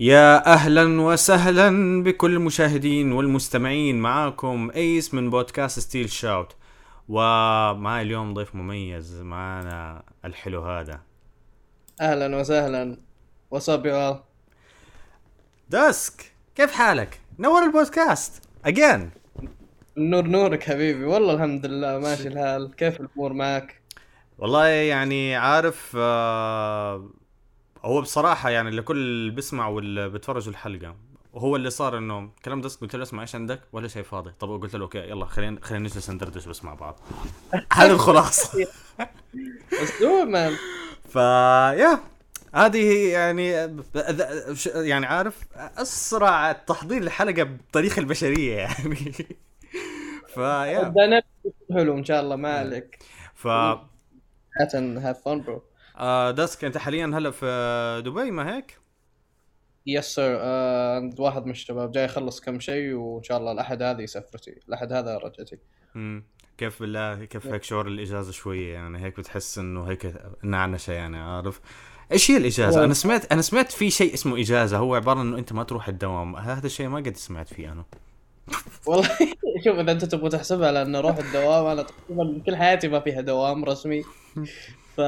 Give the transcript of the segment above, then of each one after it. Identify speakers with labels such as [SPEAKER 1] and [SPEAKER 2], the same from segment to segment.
[SPEAKER 1] يا أهلا وسهلا بكل المشاهدين والمستمعين معاكم Ace من بودكاست ستيل شاوت ومعي اليوم ضيف مميز معنا الحلو هذا.
[SPEAKER 2] أهلا وسهلا. what's up
[SPEAKER 1] yo Dusk كيف حالك؟ نور البودكاست. again
[SPEAKER 2] نور نورك حبيبي. والله الحمد لله ماشي الحال. كيف الأمور معك؟
[SPEAKER 1] والله يعني عارف آه هو بصراحة يعني لكل اللي بيسمع واللي بيتفرج الحلقة وهو اللي صار إنه كلمت Dusk قلت له اسمع إيش عندك؟ ولا شيء فاضي. طب قلت له okay يلا خلينا خلينا نجلس ندردش بس مع بعض. هذه الخلاصة.
[SPEAKER 2] اسلوب man
[SPEAKER 1] فا يا هذه يعني يعني عارف أسرع تحضير لحلقة بتاريخ البشرية يعني. فيا
[SPEAKER 2] حلو إن شاء الله ما عليك.
[SPEAKER 1] ف
[SPEAKER 2] have fun bro
[SPEAKER 1] آه Dusk انت حاليا هلا في دبي ما هيك؟
[SPEAKER 2] yes sir عند واحد من الشباب جاي يخلص كم شيء وإن شاء الله الأحد هذه سفرتي. الأحد هذا رجعتي.
[SPEAKER 1] امم كيف بالله كيف هيك شعور الإجازة شوية؟ يعني هيك بتحس إنه هيك نعنشه يعني عارف؟ إيش هي الإجازة؟ أنا سمعت أنا سمعت في شيء اسمه إجازة. هو عبارة إنه أنت ما تروح الدوام. هذا الشيء ما قد سمعت فيه أنا.
[SPEAKER 2] والله شوف إذا أنت تبغى تحسبها على انه أروح الدوام أنا تقريبا كل حياتي ما فيها دوام رسمي. ف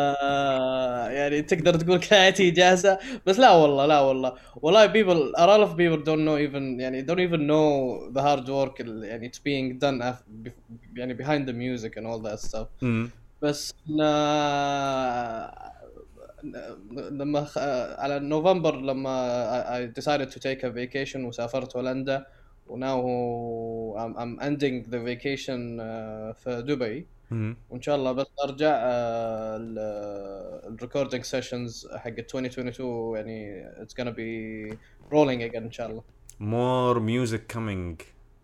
[SPEAKER 2] يعني تقدر تقول كل حياتي اجازه بس لا والله لا والله والله people a lot of people don't know even يعني don't even know the hard work يعني it's being done يعني behind the music and all that stuff بس لما على نوفمبر لما I decided to take a vacation وسافرت هولندا وناو I'm ending the vacation في دبي وان شاء الله بس ارجع الريكوردينج سيشنز حق 2022 يعني اتس gonna be rolling again ان شاء الله
[SPEAKER 1] more music coming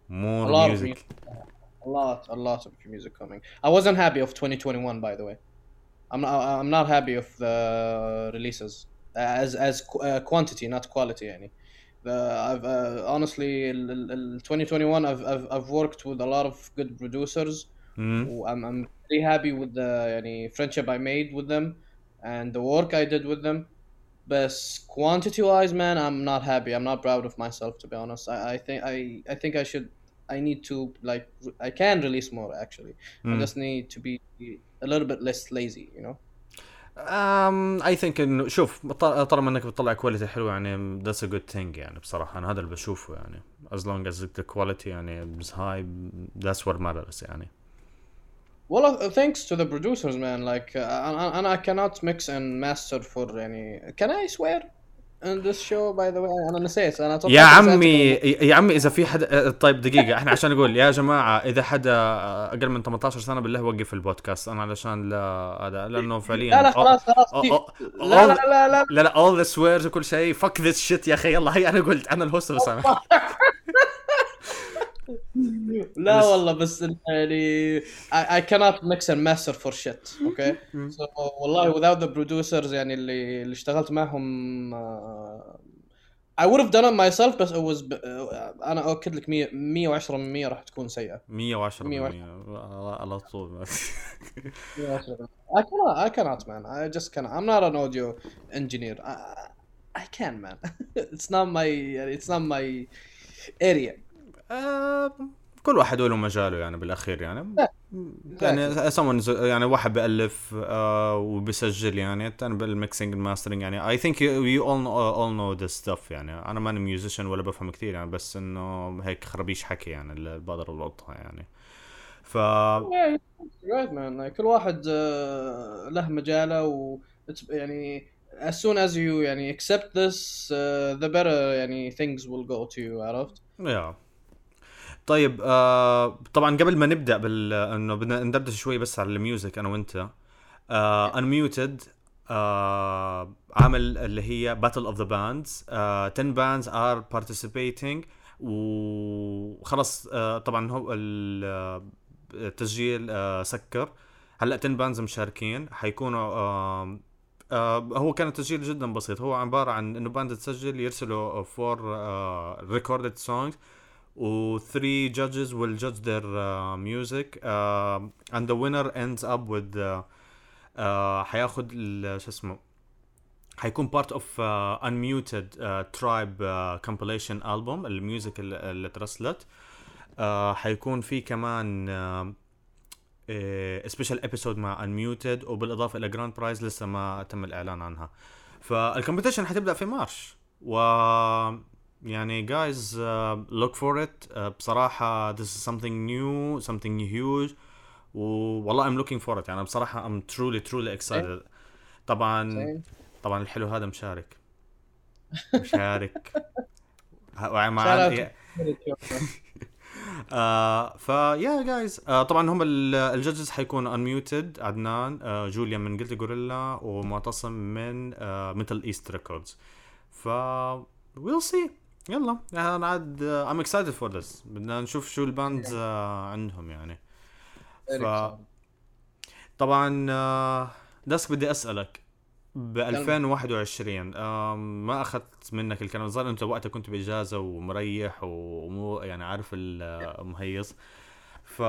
[SPEAKER 1] more a music
[SPEAKER 2] a lot a lot of music coming I wasn't happy of 2021 by the way I'm not I'm not happy of the releases as as uh, quantity not quality يعني the, I've uh, honestly ال 2021 I've, I've I've worked with a lot of good producers Mm-hmm. I'm, I'm very happy with the يعني friendship I made with them and the work I did with them. But quantity wise, man, I'm not happy. I'm not proud of myself to be honest. I, I think I I think I should I need to like I can release more actually. Mm. I just need to be a little bit less lazy, you know.
[SPEAKER 1] um, I think انه شوف طالما انك بتطلع كواليتي حلوه يعني that's a good thing يعني بصراحه انا هذا اللي بشوفه يعني as long as the quality يعني is high that's what matters يعني
[SPEAKER 2] Well, thanks to the producers, man. Like, uh, and I cannot mix and master for يعني. Can I swear? in this show by the way? أنا نسيت أنا
[SPEAKER 1] يا عمي يا عمي إذا في حدا طيب دقيقة. إحنا عشان نقول يا جماعة إذا حدا أقل من 18 سنة بالله وقف البودكاست. أنا علشان لا هذا لأنه فعليا.
[SPEAKER 2] لا لا خلاص خلاص لا لا لا لا.
[SPEAKER 1] لا لا all the swears وكل شيء. Fuck this shit يا أخي يلا هي أنا قلت أنا ال host بس
[SPEAKER 2] لا والله بس يعني I, I cannot mix and master for shit أوكي okay? so, والله without the producers يعني اللي اللي اشتغلت معهم uh, I would have done it myself بس it was ب... أنا اؤكد لك 100 110 من 100 راح تكون سيئه
[SPEAKER 1] 110 من 100 على طول
[SPEAKER 2] I cannot I cannot man I just cannot I'm not an audio engineer I, I can man it's not my it's not my area
[SPEAKER 1] آه كل واحد له مجاله يعني بالأخير يعني. يعني someone يعني واحد بألف آه وبسجل يعني الثاني بال mixing ال mastering يعني. I think you all all know this stuff يعني. أنا ماني musician ولا بفهم كثير يعني بس إنه هيك خربيش حكي يعني اللي بقدر القطها يعني. ف
[SPEAKER 2] كل واحد uh, له مجاله و يعني as soon as you يعني accept this uh, the better يعني things will go to you عرفت؟
[SPEAKER 1] yeah. طيب آه طبعا قبل ما نبدأ بال إنه بدنا ندردش شوي بس على ال music أنا وأنت. آه Unmuted آه عامل اللي هي Battle of the Bands 10 bands are participating وخلص آه طبعا هو التسجيل آه سكر. هلأ 10 bands مشاركين. حيكونوا آه آه هو كان التسجيل جدا بسيط. هو عبارة عن إنه band تسجل يرسلوا four recorded songs و three judges will judge their uh, music. Uh, and the winner ends up with uh, uh, حياخد شو اسمه حيكون part of Unmuted Tribe compilation album ال music اللي اللي ترسلت. آه، حيكون في كمان special episode مع Unmuted وبالإضافة إلى grand prize لسه ما تم الإعلان عنها. فال competition حتبدأ في March و يعني guys look for it بصراحة this is something new something huge. والله I'm looking for it. يعني بصراحة I'm truly truly excited. طبعا. طبعا الحلو هذا مشارك. مشارك. مع آه فيا جايز آه طبعا هم ال- الجادجز حيكونوا انميوتد عدنان. آه جوليا من قلت غوريلا ومعتصم من آه ميتال ايست ريكوردز ف ويل سي يلا أنا عاد ام اكسايتد فور ذس بدنا نشوف شو الباندز آه عندهم يعني. ف طبعا آه Dusk بدي أسألك. ب 2021 آم، ما أخذت منك الكلام. الظاهر أنت وقتها كنت بإجازة ومريح ومو يعني عارف المهيص ف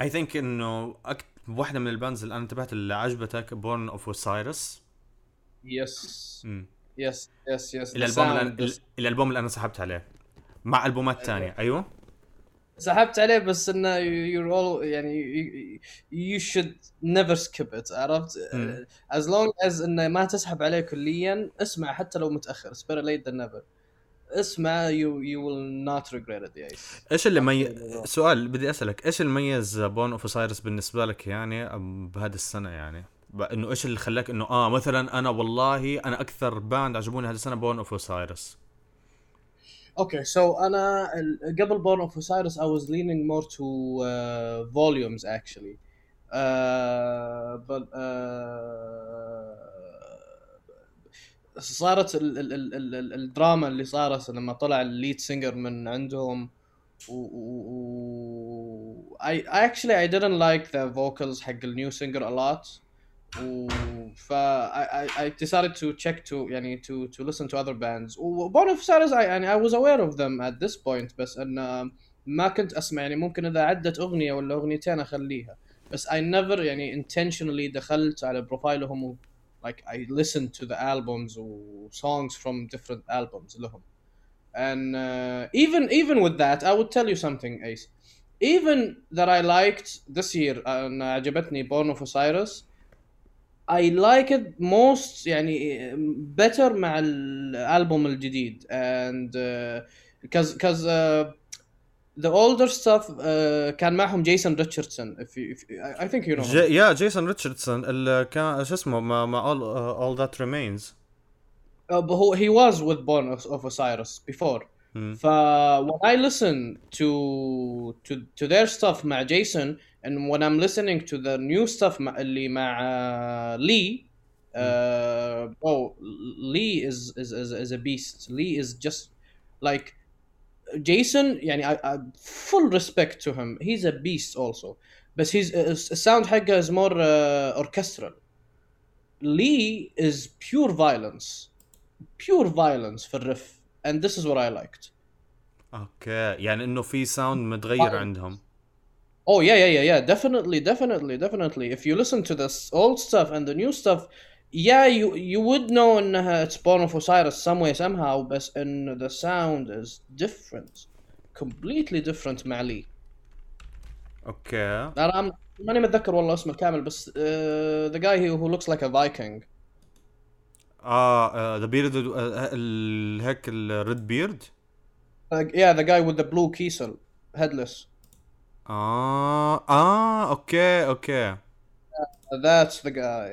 [SPEAKER 1] I think إنه أكت... واحدة من ال bands اللي أنا انتبهت اللي عجبتك Born of Osiris
[SPEAKER 2] yes yes yes yes
[SPEAKER 1] الألبوم اللي. الألبوم اللي أنا سحبت عليه. مع ألبومات ثانية أيوه.
[SPEAKER 2] سحبت عليه بس إنه all يعني you should never skip it عرفت؟ as long as إنه ما تسحب عليه كليا اسمع حتى لو متأخر. Better late than never. اسمع will not regret it يا yes
[SPEAKER 1] إيش اللي مي... سؤال بدي أسألك. إيش اللي ميز Born of Osiris بالنسبة لك يعني بهذه السنة يعني؟ إنه إيش اللي خلاك إنه آه مثلا أنا والله أنا أكثر band عجبوني هذه السنة Born of
[SPEAKER 2] Osiris so أنا ال- قبل was leaning more to uh, volumes actually. Uh, but uh, صارت ال ال ال ال ال الدراما اللي صارت لما طلع الليد سينجر من عندهم و, I actually I didn't like the vocals حق النيو singer a lot. و ف I, I, I decided to check to يعني to to listen to other bands و Born of Osiris I يعني I was aware of them at this point بس ان ما كنت اسمع يعني ممكن اذا عدت اغنيه ولا اغنيتين اخليها بس I never يعني intentionally دخلت على بروفايلهم و like I listened to the albums و songs from different albums لهم and uh, even even with that I would tell you something Ace even that I liked this year ان عجبتني Born of Osiris I like it most يعني better مع الالبوم الجديد and uh, cause cause uh, the older stuff uh, كان معهم جيسون ريتشاردسون if you, if I, I think you know him.
[SPEAKER 1] ج... يا جيسون ريتشاردسون اللي كان شو اسمه مع مع all, uh, all that remains
[SPEAKER 2] Uh, but who, he was with Born of, of Osiris before.
[SPEAKER 1] Hmm.
[SPEAKER 2] ف when I listen to to to their stuff مع Jason and when I'm listening to the new stuff مع اللي مع uh, Lee uh, oh Lee is is, is is a beast. Lee is just like Jason يعني I, I full respect to him. He's a beast also. But his uh, sound حقه is more uh, orchestral. Lee is pure violence. Pure violence في الرف. And this is what I liked.
[SPEAKER 1] اوكي يعني انه في ساوند متغير
[SPEAKER 2] طيب.
[SPEAKER 1] عندهم
[SPEAKER 2] Oh yeah, yeah, yeah, yeah. Definitely, definitely, definitely. If you listen to this old stuff and the new stuff, yeah, you you would know انها it's Born of Osiris some way somehow, but in the sound is different, completely different مع لي.
[SPEAKER 1] اوكي
[SPEAKER 2] انا I'm- ماني متذكر والله اسمه الكامل بس uh, the guy who, who looks like a Viking.
[SPEAKER 1] اه ذا بيرد هيك الريد بيرد
[SPEAKER 2] Uh, yeah, the guy with the blue kiesel, headless.
[SPEAKER 1] اه اه اوكي اوكي
[SPEAKER 2] That's the guy.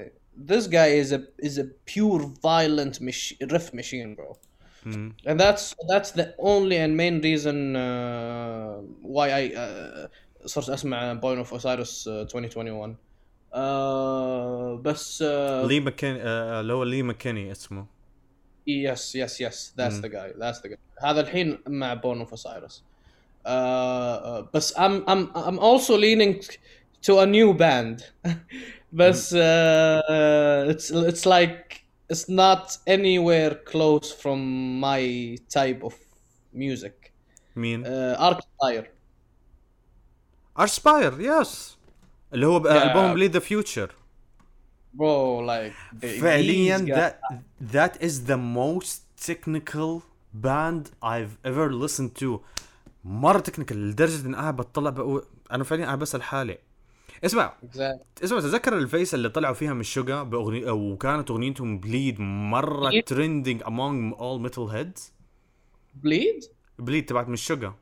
[SPEAKER 2] This guy is a is a pure violent mach- riff machine, bro.
[SPEAKER 1] مم.
[SPEAKER 2] And that's that's the only and main reason uh, why I uh, صرت اسمع Born of Osiris uh, 2021. Uh, بس uh,
[SPEAKER 1] لي مكين آه، اللي هو لي مكيني اسمه
[SPEAKER 2] yes yes yes that's
[SPEAKER 1] Mm.
[SPEAKER 2] the guy that's the guy هذا الحين مع Born of Osiris. Uh, uh, بس I'm I'm I'm also leaning to a new band. بس uh, it's it's like it's not anywhere close from my type of music.
[SPEAKER 1] مين؟
[SPEAKER 2] uh, Arcfire.
[SPEAKER 1] ارسباير يس اللي هو
[SPEAKER 2] Yeah.
[SPEAKER 1] البوم لي ذا فيوتشر
[SPEAKER 2] bro like they,
[SPEAKER 1] فعليا
[SPEAKER 2] these guys-
[SPEAKER 1] that that is the most technical band I've ever listened to مرة technical لدرجة إن قاعد بطلع بقول أنا فعليا قاعد بسأل حالي اسمع. اسمع تذكر الفيس اللي طلعوا فيها من الشقا بأغنية وكانت أغنيتهم بليد مرة
[SPEAKER 2] Bleed؟
[SPEAKER 1] ترندنج among all metal heads
[SPEAKER 2] bleed
[SPEAKER 1] بليد تبعت من الشقا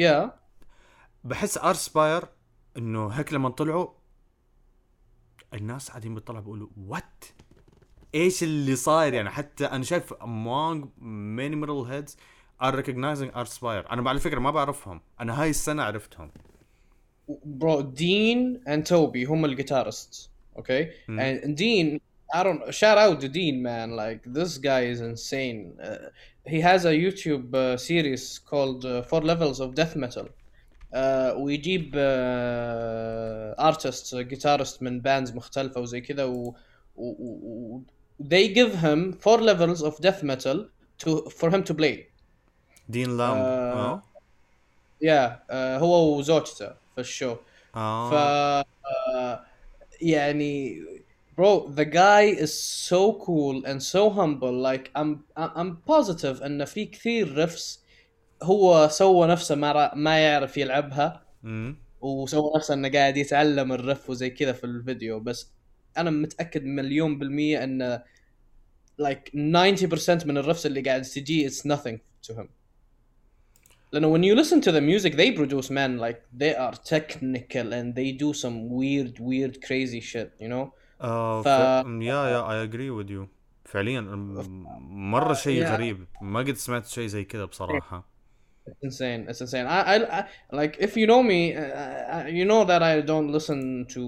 [SPEAKER 2] yeah.
[SPEAKER 1] بحس ارسباير إنه هيك لما طلعوا الناس قاعدين بيطلعوا بيقولوا وات إيش اللي صاير؟ يعني حتى أنا شايف among many metal heads are recognizing Arspire أنا على فكره ما بعرفهم أنا هاي السنة عرفتهم
[SPEAKER 2] bro Dean and Toby هم الجيتارست okay and Dean I don't shout out to Dean man like this guy is insane uh, he has a YouTube uh, series called uh, Four Levels of Death Metal uh, ويجيب uh, artists uh, guitarists من bands مختلفة وزي كذا و, و, و, و they give him four levels of death metal to for him to play
[SPEAKER 1] دين لام
[SPEAKER 2] آه.
[SPEAKER 1] آه.
[SPEAKER 2] yeah uh, هو وزوجته في الشو ف
[SPEAKER 1] آه
[SPEAKER 2] آه، يعني bro the guy is so cool and so humble. Like I'm I'm positive إن في كثير رفس هو سوى نفسه ما ما يعرف يلعبها. وسوى نفسه إنه قاعد يتعلم الرف وزي كذا في الفيديو. بس أنا متأكد مليون بالمية إن like 90% من الرفس اللي قاعد تجي it's nothing to him. لانه when you listen to the music they produce man like they are technical and they do some weird weird crazy shit you know
[SPEAKER 1] اه
[SPEAKER 2] ف-
[SPEAKER 1] ف... يا يا اي اجري وذ يو فعليا م- مره شيء
[SPEAKER 2] Yeah.
[SPEAKER 1] غريب ما قد سمعت شيء زي كذا بصراحه
[SPEAKER 2] It's insane. It's insane. I, I, I like if you know me, uh, uh, you know that I don't listen to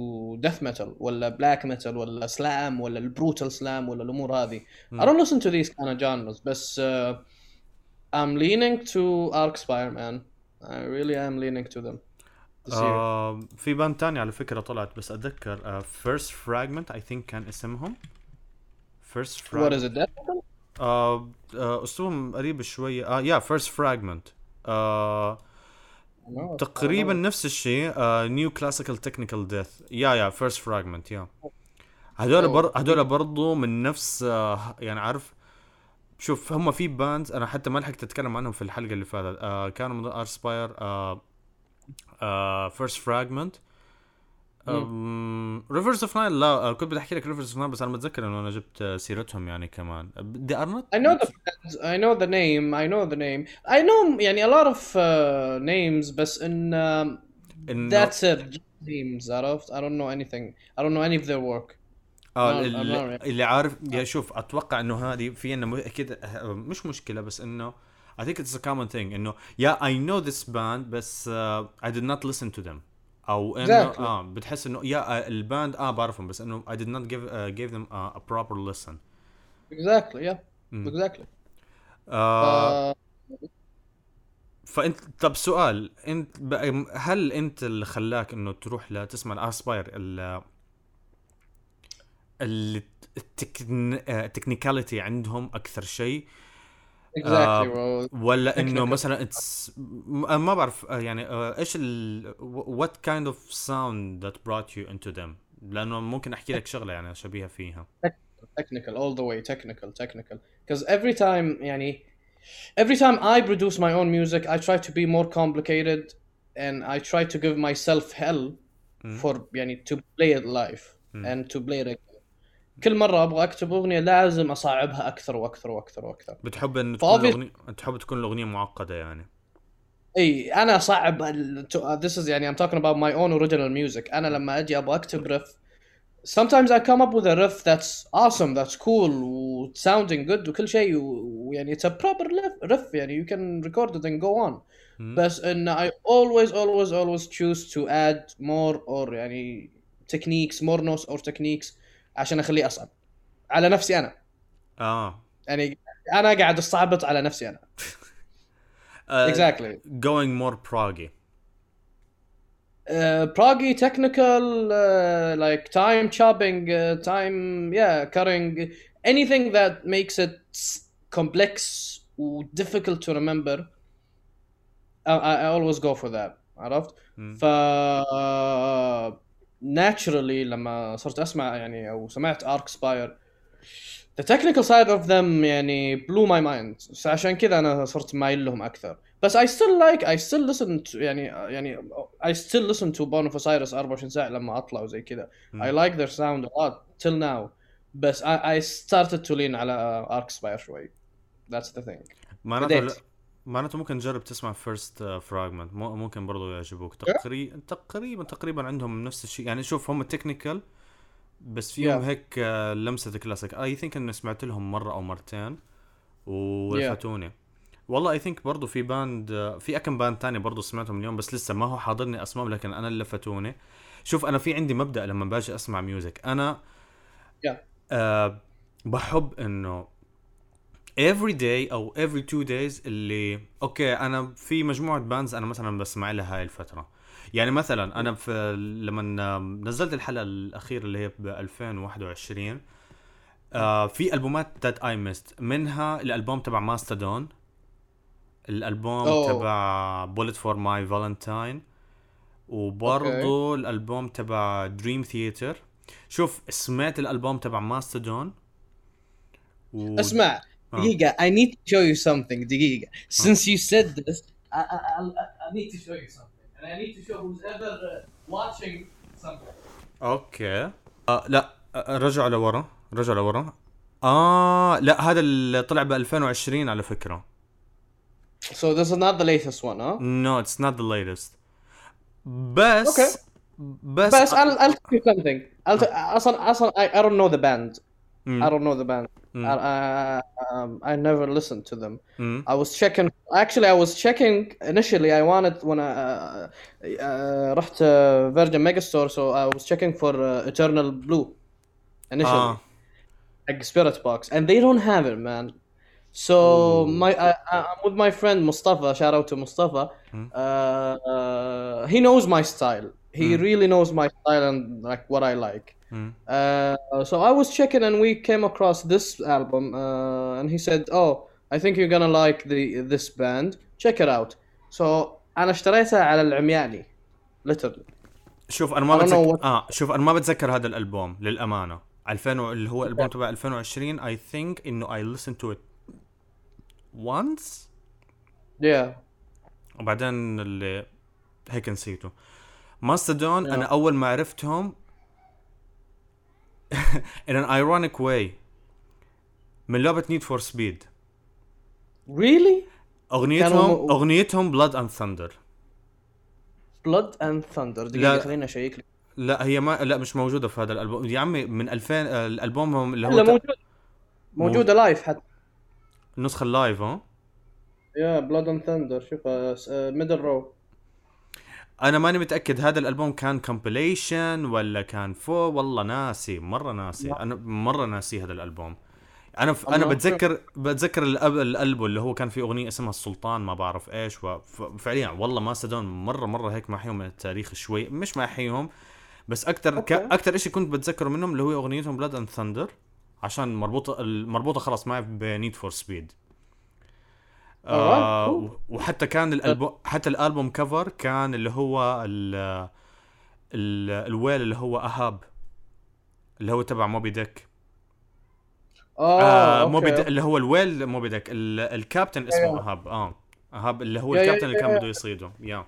[SPEAKER 2] death metal ولا black metal ولا slam ولا brutal slam ولا الأمور هذه. I don't listen to these kind of genres. بس uh, I'm leaning to Archspire, man. I really am leaning to them.
[SPEAKER 1] آه في band تاني على فكرة طلعت بس أتذكر آه First Fragment I think كان اسمهم First
[SPEAKER 2] What
[SPEAKER 1] Fragment
[SPEAKER 2] is it? Death metal?
[SPEAKER 1] آه آه أسلوبهم قريب شوية آه yeah First Fragment آه
[SPEAKER 2] No,
[SPEAKER 1] تقريبا نفس الشيء neoclassical technical death yeah yeah First Fragment yeah هذول
[SPEAKER 2] Oh.
[SPEAKER 1] بر... هذول برضو من نفس آه يعني عارف شوف هم في باند أنا حتى ما لحقت أتكلم عنهم في الحلقة اللي فاتت آه كانوا من ارسباير فيرست فراجمنت ريفرز اوف ناين لا آه كنت بدي أحكي لك ريفرز اوف ناين بس أنا متذكر إنه أنا جبت سيرتهم يعني كمان دي ارنت
[SPEAKER 2] I know the I know the name, I know the name. I know يعني a lot of uh, names بس um,
[SPEAKER 1] إنه-
[SPEAKER 2] That's it. Names. عرفت? I don't know anything. I don't know any of their work.
[SPEAKER 1] آه
[SPEAKER 2] No,
[SPEAKER 1] اللي, عارف يا شوف أتوقع إنه هذه في انه أكيد آه، مش مشكلة بس إنه I think it's a common thing إنه yeah I know this band بس uh, I did not listen to them أو انه
[SPEAKER 2] Exactly.
[SPEAKER 1] آه بتحس إنه يا الباند آه بعرفهم بس إنه I did not give uh, give them a, a proper listen
[SPEAKER 2] Exactly. Yeah.
[SPEAKER 1] Mm.
[SPEAKER 2] Exactly.
[SPEAKER 1] آه
[SPEAKER 2] Uh,
[SPEAKER 1] فانت طب سؤال انت هل إنت اللي خلاك إنه تروح لتسمع الاسباير التكنيكاليتي عندهم اكثر شيء
[SPEAKER 2] exactly,
[SPEAKER 1] آه،
[SPEAKER 2] bro.
[SPEAKER 1] ولا انه
[SPEAKER 2] Technical.
[SPEAKER 1] مثلا اتس ما بعرف آه، يعني آه، ايش ال what kind of sound that brought you into them لانه ممكن احكي لك شغله يعني شبيهه فيها
[SPEAKER 2] Technical, all the way. Technical, technical. Because every time, يعني, every time I produce my own music, I try to be more complicated, and I try to give myself hell for يعني to play it live and to play it again. كل مرة أبغى أكتب أغنية لازم أصعبها أكثر وأكثر وأكثر وأكثر.
[SPEAKER 1] بتحب ان تكون الاغنيه تحب تكون الاغنيه معقده يعني
[SPEAKER 2] اي أنا صعب ال- to- uh, this is يعني I'm talking about my own original music أنا لما أجي أبغى اكتب riff sometimes I come up with a riff that's awesome that's cool و sounding good وكل شيء ويعني it's a proper riff, riff يعني you can record it and go on بس ان I always always always choose to add more or يعني techniques more notes or techniques عشان اخليه اصعب على نفسي أنا
[SPEAKER 1] آه
[SPEAKER 2] يعني أنا قاعد اصعبط على نفسي أنا
[SPEAKER 1] آه،
[SPEAKER 2] exactly
[SPEAKER 1] going more proggy
[SPEAKER 2] uh, proggy technical uh, like time chopping uh, time yeah cutting anything that makes it s- complex or difficult to remember I, I always go for that عرفت
[SPEAKER 1] مم.
[SPEAKER 2] ف naturally لما صرت اسمع يعني أو سمعت ارك سباير the technical side of them يعني blew my mind عشان كذا أنا صرت مايل لهم أكثر بس I still like I still listen to يعني يعني I still listen to Bone of Osiris 24 ساعة لما اطلع وزي كذا like their sound a lot till now بس I, I started to lean على Archspire شوي that's the thing
[SPEAKER 1] معناته. معناته ممكن تجرب تسمع First Fragment ممكن برضو يعجبوك؟ تقريبا تقريبا تقريبا عندهم نفس الشيء. يعني شوف هم technical بس فيهم
[SPEAKER 2] Yeah.
[SPEAKER 1] هيك آه، لمسة classic I think إني سمعت لهم مرة أو مرتين ولفتوني والله I think برضه في band آه، في أكم band تاني برضه سمعتهم اليوم بس لسه ما هو حاضرني اسمائهم لكن أنا اللي لفتوني. شوف أنا في عندي مبدأ لما باجي أسمع music أنا
[SPEAKER 2] Yeah.
[SPEAKER 1] آه بحب إنه every day أو every two days اللي okay أنا في مجموعة bands أنا مثلا بسمع لها هاي الفترة يعني مثلا أنا في لما نزلت الحلقة الأخيرة اللي هي ب 2021 آه في ألبومات that I missed منها الألبوم تبع Mastodon الألبوم
[SPEAKER 2] أوه.
[SPEAKER 1] تبع Bullet for My Valentine وبرضه الألبوم تبع Dream Theater شوف سمعت الألبوم تبع Mastodon و...
[SPEAKER 2] اسمع. دقيقة I need to show you something دقيقة since you said this I, I, I, I need to show you something and I need to show who's ever uh, watching something
[SPEAKER 1] أوكي آه لا آه، رجع لورا رجع لورا آه لا هذا اللي طلع ب 2020 على فكره
[SPEAKER 2] so this is not the latest one huh
[SPEAKER 1] نو اتس نوت ذا ليتست بس
[SPEAKER 2] أوكي.
[SPEAKER 1] بس
[SPEAKER 2] بس I'll, I'll tell you something I'll t- أصلا أصلا I, I don't know the band
[SPEAKER 1] مم.
[SPEAKER 2] I don't know the band
[SPEAKER 1] مم.
[SPEAKER 2] I, I, um, I never listened to them
[SPEAKER 1] مم.
[SPEAKER 2] I was checking actually I was checking initially I wanted when I uh, uh, رحت uh, Virgin Megastore so I was checking for uh, Eternal Blue initially
[SPEAKER 1] اه
[SPEAKER 2] like Spirit Box and they don't have it man so my I, I- I'm with my friend Mustafa shout out to Mustafa
[SPEAKER 1] Hmm.
[SPEAKER 2] uh, uh, he knows my style he
[SPEAKER 1] Hmm.
[SPEAKER 2] really knows my style and like what I like
[SPEAKER 1] مم.
[SPEAKER 2] Uh, so I was checking and we came across this album uh, and he said oh I think you're gonna like the this band check it out so أنا اشتريتها على العمياني literally
[SPEAKER 1] شوف أنا ما
[SPEAKER 2] I
[SPEAKER 1] بتذكر
[SPEAKER 2] what-
[SPEAKER 1] آه شوف أنا ما بتذكر هذا الالبوم للامانه 2000 و- اللي هو الالبوم تبع 2020 اي ثينك انه اي listened to it once
[SPEAKER 2] yeah
[SPEAKER 1] وبعدين اللي هيك نسيته ماستودون
[SPEAKER 2] Yeah.
[SPEAKER 1] أنا اول ما عرفتهم in an ironic way من لعبة Need for Speed
[SPEAKER 2] really?
[SPEAKER 1] اغنيتهم
[SPEAKER 2] كانوا-
[SPEAKER 1] أغنيتهم Blood and Thunder
[SPEAKER 2] blood and thunder. دقيقة
[SPEAKER 1] لا.
[SPEAKER 2] خليني أشيك لك.
[SPEAKER 1] لا هي ما لا مش موجودة في هذا الألبوم. يا عمي من 2000 آه، الالبوم اللي هو
[SPEAKER 2] لا موجود. موجودة live حتى.
[SPEAKER 1] النسخة ال live ها؟
[SPEAKER 2] yeah Blood and Thunder شوفها middle row
[SPEAKER 1] أنا ماني متأكد هذا الألبوم كان compilation ولا كان فو والله ناسي مرة ناسي. أنا مرة ناسي هذا الألبوم. أنا ف...
[SPEAKER 2] أنا.
[SPEAKER 1] بتذكر بتذكر الأب... الألبوم اللي هو كان فيه أغنية اسمها السلطان ما بعرف إيش وفعليا والله Mastodon مره مرة هيك محيهم من التاريخ شوي مش محيهم بس أكثر ك... أكثر شيء كنت بتذكره منهم اللي هو أغنيتهم Blood and Thunder عشان مربوطه المربوطه خلاص معي ب Need for Speed
[SPEAKER 2] آه cool.
[SPEAKER 1] وحتى كان الالبوم حتى الألبوم cover كان اللي هو ال ال ال whale اللي هو أهاب اللي هو تبع Moby
[SPEAKER 2] Dick
[SPEAKER 1] آه,
[SPEAKER 2] آه.
[SPEAKER 1] Moby Dick اللي هو ال whale Moby Dick ال- الكابتن اسمه. أهاب آه أهاب اللي هو الكابتن اللي كان. بده يصيده yeah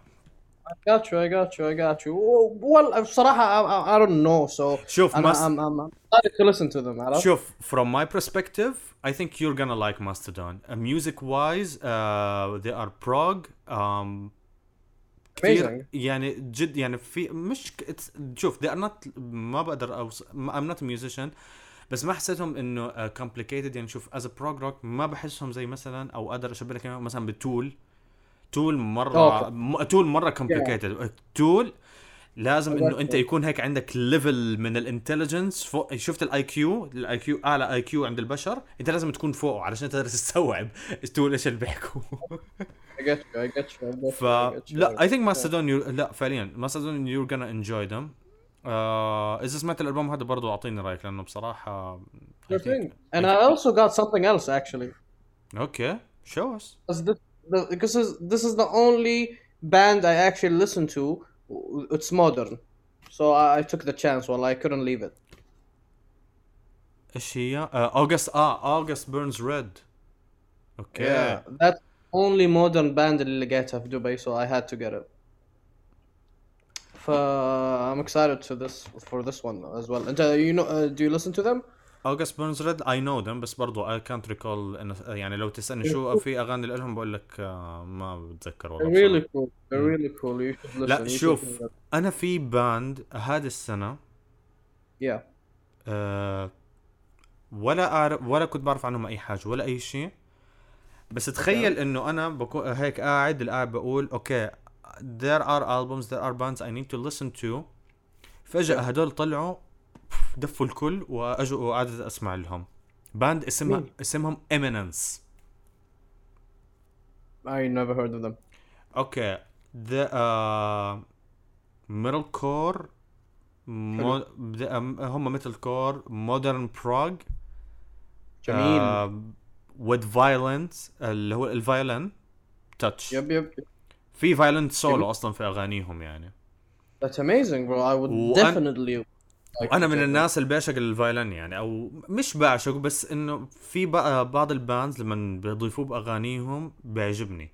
[SPEAKER 2] I got you I got you I got you well بصراحة I, I, don't know so
[SPEAKER 1] شوف
[SPEAKER 2] أنا
[SPEAKER 1] ماس...
[SPEAKER 2] I'm, I'm, I'm starting to listen to them عرفت؟
[SPEAKER 1] شوف from my perspective I think you're gonna like Mastodon uh, music wise uh, they are prog um, كثير. يعني جد يعني في مش شوف they are not ما بقدر أوص... I'm not a musician بس ما حسيتهم انه uh, complicated يعني شوف a prog rock ما بحسهم زي مثلا أو أقدر اشبه لك مثلا بتول تول
[SPEAKER 2] مرة.
[SPEAKER 1] م... Tool مرة complicated. Tool لازم
[SPEAKER 2] إنه.
[SPEAKER 1] أنت يكون هيك عندك level من ال intelligence فوق شفت ال IQ ال IQ أعلى IQ عند البشر. أنت لازم تكون فوقه علشان تقدر تستوعب Tool إيش اللي بيحكوا. ف.
[SPEAKER 2] لا I think Mastodon
[SPEAKER 1] لا فعليا. Mastodon you're gonna enjoy them إذا سمعت الألبوم هذا برضو أعطيني
[SPEAKER 2] رأيك
[SPEAKER 1] لأنه
[SPEAKER 2] بصراحة. And I also got something else actually.
[SPEAKER 1] okay شو اس
[SPEAKER 2] Because this, the, because this, this is the only band I actually listen to. It's modern. so I, I took the chance well I couldn't leave it
[SPEAKER 1] ايش هي؟ اوغست اه اوغست بيرنز ريد اوكي
[SPEAKER 2] yeah that's only modern band اللي لقيتها في دبي so I had to get it ف I'm excited to this for this one as well انت you know uh, do you listen to them
[SPEAKER 1] أوغست بيرنز ريد اي نو ذم بس برضو اي كانت ريكول يعني لو تسألني شو في أغاني لهم بقول لك آه ما بتذكر والله
[SPEAKER 2] really cool. They're really cool. You should listen.
[SPEAKER 1] لا شوف. أنا في باند هذه السنة
[SPEAKER 2] yeah.
[SPEAKER 1] آه ولا اعرف ولا كنت بعرف عنهم أي حاجة ولا أي شيء. بس تخيل إنه أنا بكون هيك قاعد قاعد بقول okay there are albums there are bands I need to listen to. فجأة هدول طلعوا دفوا الكل وأجوا وقعدت أسمع لهم. band اسمها
[SPEAKER 2] مين؟
[SPEAKER 1] اسمهم Eminence.
[SPEAKER 2] I never heard of them.
[SPEAKER 1] okay. The uh, metal core مو... the- um, هم metalcore modern prog
[SPEAKER 2] جميل.
[SPEAKER 1] with violence اللي هو ال violin
[SPEAKER 2] touch yep
[SPEAKER 1] yep في violin
[SPEAKER 2] solo.
[SPEAKER 1] أصلا في أغانيهم يعني.
[SPEAKER 2] That's amazing bro. I would definitely وأنا
[SPEAKER 1] من الناس اللي بعشق ال violin يعني أو مش بعشق بس إنه في بعض ال bands لما بيضيفوه بأغانيهم بيعجبني.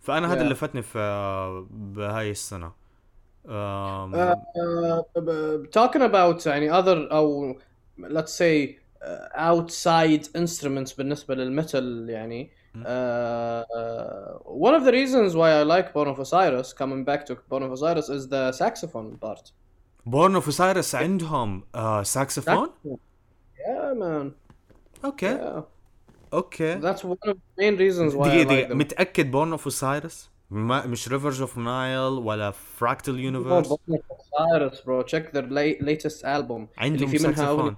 [SPEAKER 1] فأنا هذا اللي فتني في بهاي
[SPEAKER 2] السنة. آه، آه، talking about يعني other أو let's say آه، outside instruments بالنسبة للميتال يعني. Uh, one of the reasons why I like Born of Osiris, coming back to Born of Osiris, is the saxophone part.
[SPEAKER 1] بورن اوف سايرس عندهم آه ساكسفون
[SPEAKER 2] yeah man. okay
[SPEAKER 1] okay
[SPEAKER 2] that's one of the main reasons why I
[SPEAKER 1] دقيقة دقيقة. متأكد Born of Osiris ما مش Rivers of Nihil ولا
[SPEAKER 2] Fractal
[SPEAKER 1] Universe
[SPEAKER 2] Born of Osiris bro. Check their late, latest album.
[SPEAKER 1] عندهم
[SPEAKER 2] في منها
[SPEAKER 1] saxophone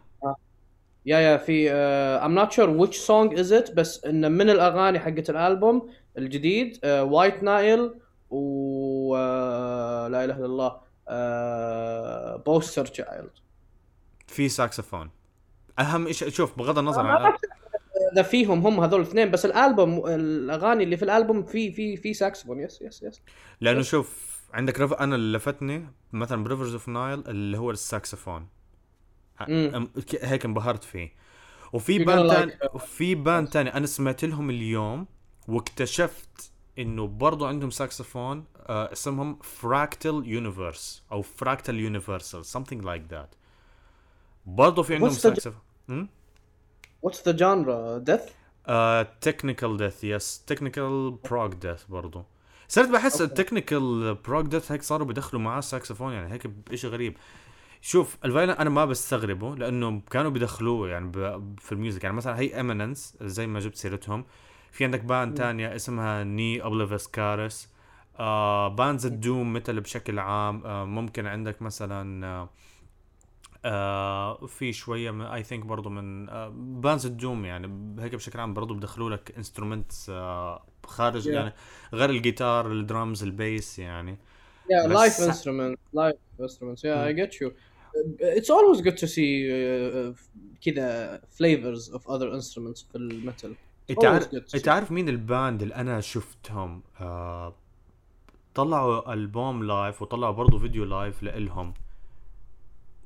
[SPEAKER 2] yeah yeah في uh, I'm not sure which song is it بس انه من الأغاني حقت الألبوم الجديد White Nile و آه، لا إله إلا الله. Poster Child
[SPEAKER 1] في ساكسفون. أهم شيء شوف بغض النظر عن
[SPEAKER 2] ذا فيهم هم هذول الاثنين بس الالبوم الأغاني اللي في الألبوم في في في ساكسفون. yes yes yes
[SPEAKER 1] لأنه شوف عندك رف... أنا اللي لفتني مثلا ب Rivers of Nihil اللي هو الساكسفون. هيك انبهرت فيه. وفي
[SPEAKER 2] band
[SPEAKER 1] تاني
[SPEAKER 2] like-
[SPEAKER 1] وفي band تاني أنا سمعت لهم اليوم واكتشفت إنه برضو عندهم ساكسفون آه اسمهم Fractal Universe أو Fractal Universal something like that. برضو في عندهم ساكسفون
[SPEAKER 2] what's the genre? Death
[SPEAKER 1] technical death yes technical prog death برضو. صرت بحس.
[SPEAKER 2] ال
[SPEAKER 1] technical prog death هيك صاروا بدخلوا معاه ساكسفون يعني هيك شيء غريب. شوف ال violin أنا ما بستغربه لأنه كانوا بدخلوه يعني في ال music يعني مثلا هي Imminence زي ما جبت سيرتهم. في عندك band تانية اسمها Ne Obliviscaris آه bands ال doom مثل بشكل عام آه ممكن عندك مثلا آه آه في شوية I think برضه من آه bands ال doom يعني هيك بشكل عام برضه بدخلوا لك instruments آه خارج
[SPEAKER 2] Yeah.
[SPEAKER 1] يعني غير الجيتار ال drums ال bass يعني
[SPEAKER 2] Yeah, live instruments, live instruments. Yeah, I get you. Uh, It's always good to see uh, كذا flavors of other instruments في ال
[SPEAKER 1] metal.
[SPEAKER 2] انت
[SPEAKER 1] عارف انت. عارف مين ال band اللي أنا شفتهم؟ آه طلعوا ألبوم live وطلعوا برضه فيديو live لإلهم.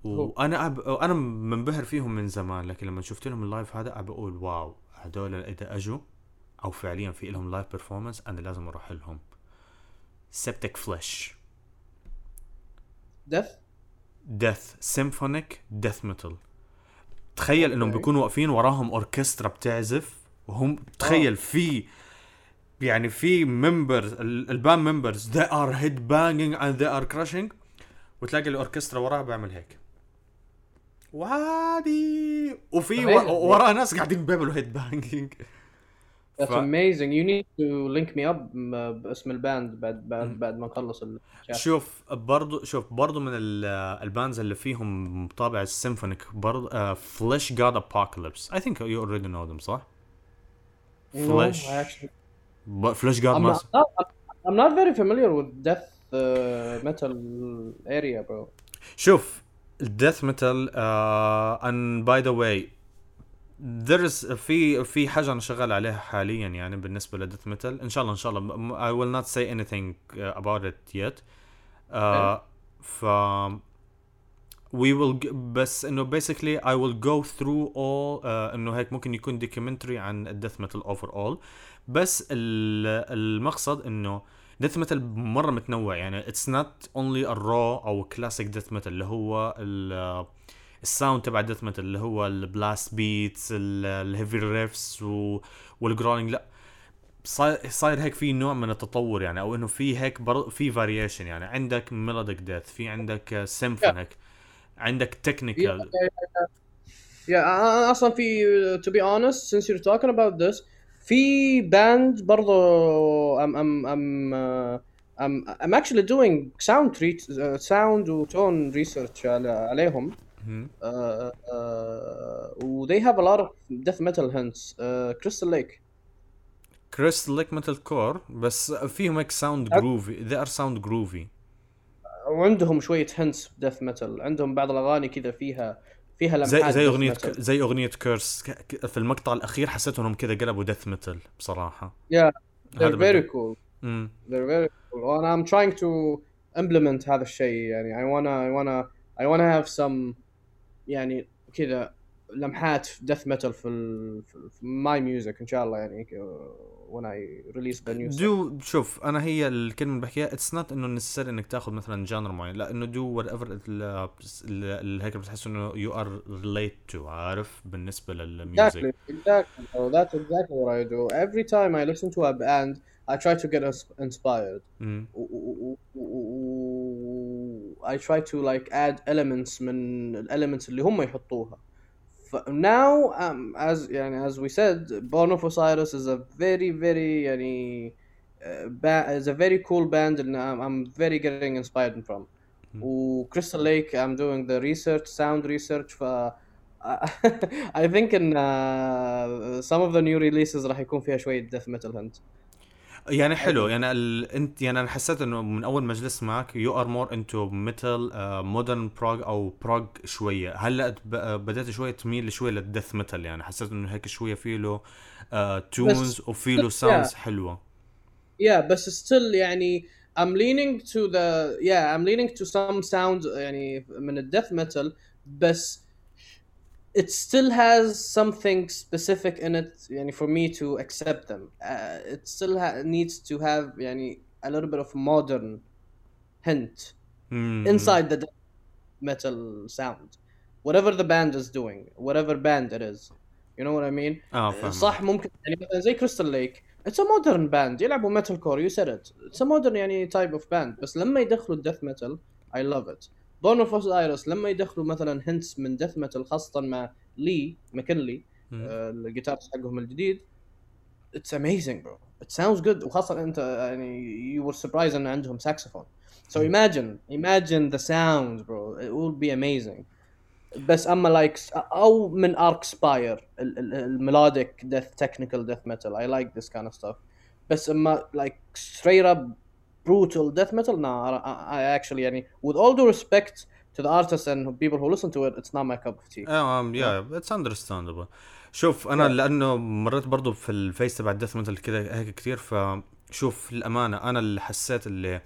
[SPEAKER 1] وأنا أب... أنا منبهر فيهم من زمان لكن لما شفت لهم ال live هذا عم بقول wow هدول إذا إجوا أو فعليا في لهم live performance أنا لازم أروح لهم Septicflesh
[SPEAKER 2] Death.
[SPEAKER 1] death symphonic death metal تخيل
[SPEAKER 2] إنهم.
[SPEAKER 1] بيكونوا واقفين وراهم اوركسترا بتعزف. وهم تخيل في يعني في members ال band members they are head banging and they are crushing وتلاقي الأوركسترا وراه بيعمل هيك وعادي وفي. و- وراه ناس قاعدين بيعملوا head banging
[SPEAKER 2] That's
[SPEAKER 1] ف-
[SPEAKER 2] amazing. You need to link me up باسم ال band بعد بعد بعد ما نخلص ال
[SPEAKER 1] شوف برضو شوف برضو من ال- ال bands اللي فيهم طابع ال symphonic برضو Fleshgod Apocalypse I think you already know them صح؟
[SPEAKER 2] No,
[SPEAKER 1] Flesh.
[SPEAKER 2] I actually.
[SPEAKER 1] Fleshgod
[SPEAKER 2] I'm
[SPEAKER 1] ما
[SPEAKER 2] not, I'm not very familiar with death uh, metal area, bro.
[SPEAKER 1] شوف ال death metal and by the way there is في في حاجة أنا شغال عليها حاليا يعني بالنسبة ل death metal ان شاء الله ان شاء الله I will not say anything uh, about it yet uh, ف will g- بس إنه I will go through all uh, إنه هيك ممكن يكون documentary عن ال death metal overall. بس ال- المقصد إنه death metal مرة متنوع يعني it's not only ال raw أو classic death metal اللي هو ال- ال sound تبع death metal اللي هو ال blast beats ال heavy riffs وال growling لا. صاير هيك في نوع من التطور يعني أو إنه في هيك. في variation يعني. عندك melodic death في عندك symphonic عندك technical
[SPEAKER 2] Yeah, أنا أصلا في to be honest since you're talking about this في باند برضو I'm I'm I'm uh, I'm actually doing sound treat uh, sound و tone research على عليهم uh, uh, و they have a lot of death metal hints uh, Crystal Lake
[SPEAKER 1] كريستال ليك ميتال كور بس فيهم هيك ساوند جروفي they are sound جروفي
[SPEAKER 2] وعندهم شوية hints death metal. عندهم بعض الأغاني كذا فيها فيها لمحات
[SPEAKER 1] زي زي أغنية
[SPEAKER 2] metal.
[SPEAKER 1] زي أغنية Curse في المقطع الأخير حسيت انهم كذا قلبوا death metal بصراحة.
[SPEAKER 2] Yeah, they're very cool. they're very cool. وأنا I'm trying to implement هذا الشيء. يعني I wanna I wanna I wanna have some يعني كذا لمحات death metal في ال في my music إن شاء الله يعني. ك- when I release the new stuff.
[SPEAKER 1] dude شوف أنا هي الكلمة اللي بحكيها it's not انه نسير انك تاخذ مثلا genre معين لا انه do whatever هيك بتحس انه you are relate to عارف
[SPEAKER 2] بالنسبة
[SPEAKER 1] للميوزك
[SPEAKER 2] exactly. bro. That's exactly what I do. Every time I listen to a band, I try to get inspired.
[SPEAKER 1] مم.
[SPEAKER 2] I try to like add elements من elements اللي هم يحطوها. ف now um, as يعني as we said, Born of Osiris is a very very يعني uh, ba- is a very cool band and I'm, I'm very getting inspired from. و Crystal Lake I'm doing the research sound research ف I think in uh, some of the new releases راح يكون فيها شوية death metal hint.
[SPEAKER 1] يعني حلو يعني ال... انت يعني أنا حسيت إنه من أول ما جلست معك you are more into metal modern prog أو prog شوية. هلأ ب... بدأت شوية تميل شوية لل death metal يعني. حسيت إنه هيك شوية في له تونز وفي له ساوندز حلوة.
[SPEAKER 2] Yeah, but still يعني I'm leaning to the yeah I'm leaning to some sound يعني من ال death metal بس it still has something specific in it يعني for me to accept them. Uh, it still ha- needs to have يعني a little bit of modern hint
[SPEAKER 1] مم.
[SPEAKER 2] inside the death metal sound. Whatever the band is doing, whatever band it is. You know what I mean?
[SPEAKER 1] اه فاهم
[SPEAKER 2] صح ممكن يعني مثلا زي كريستال ليك اتس ا مودرن باند يلعبوا ميتال كور يو سيد ات اتس ا مودرن يعني تايب اوف باند بس لما يدخلوا الديث ميتال اي لاف ات بون اوف اوزايرس لما يدخلوا مثلا hints من death metal خاصة مع Lee
[SPEAKER 1] McKinney.
[SPEAKER 2] آه، الجيتار حقهم الجديد it's amazing bro it sounds good وخاصة أنت يعني you were surprised إن عندهم ساكسفون So imagine, imagine the sound, bro. It will be amazing. بس أما like أو من Archspire ال melodic death technical death metal I like this kind of stuff بس أما like straight up brutal death metal no I, I, actually يعني with all due respect to the artists and people who listen to it it's not my cup of tea
[SPEAKER 1] آه يا it's understandable شوف أنا
[SPEAKER 2] Yeah.
[SPEAKER 1] لأنه مريت برضو في ال phase تبع ال death metal كذا هيك كثير فشوف للأمانة أنا اللي حسيت اللي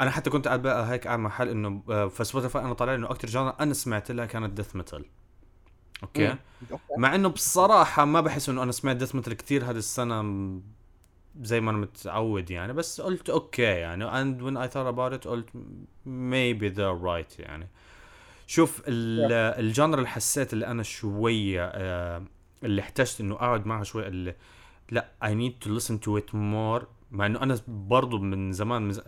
[SPEAKER 1] أنا حتى كنت قاعد بقى هيك قاعد حال إنه آه، في Spotify أنا طالع إنه أكثر genre أنا سمعت لها كانت death metal
[SPEAKER 2] okay. Okay.
[SPEAKER 1] مع إنه بصراحة ما بحس إنه أنا سمعت death metal كثير هذه السنة زي ما أنا متعود يعني بس قلت okay يعني and when I thought about it قلت maybe they're right يعني. شوف ال- ال genre اللي حسيت اللي أنا شوية آه، اللي احتجت إنه أقعد معها شوي اللي لا I need to listen to it more مع إنه أنا برضو من زمان من ز...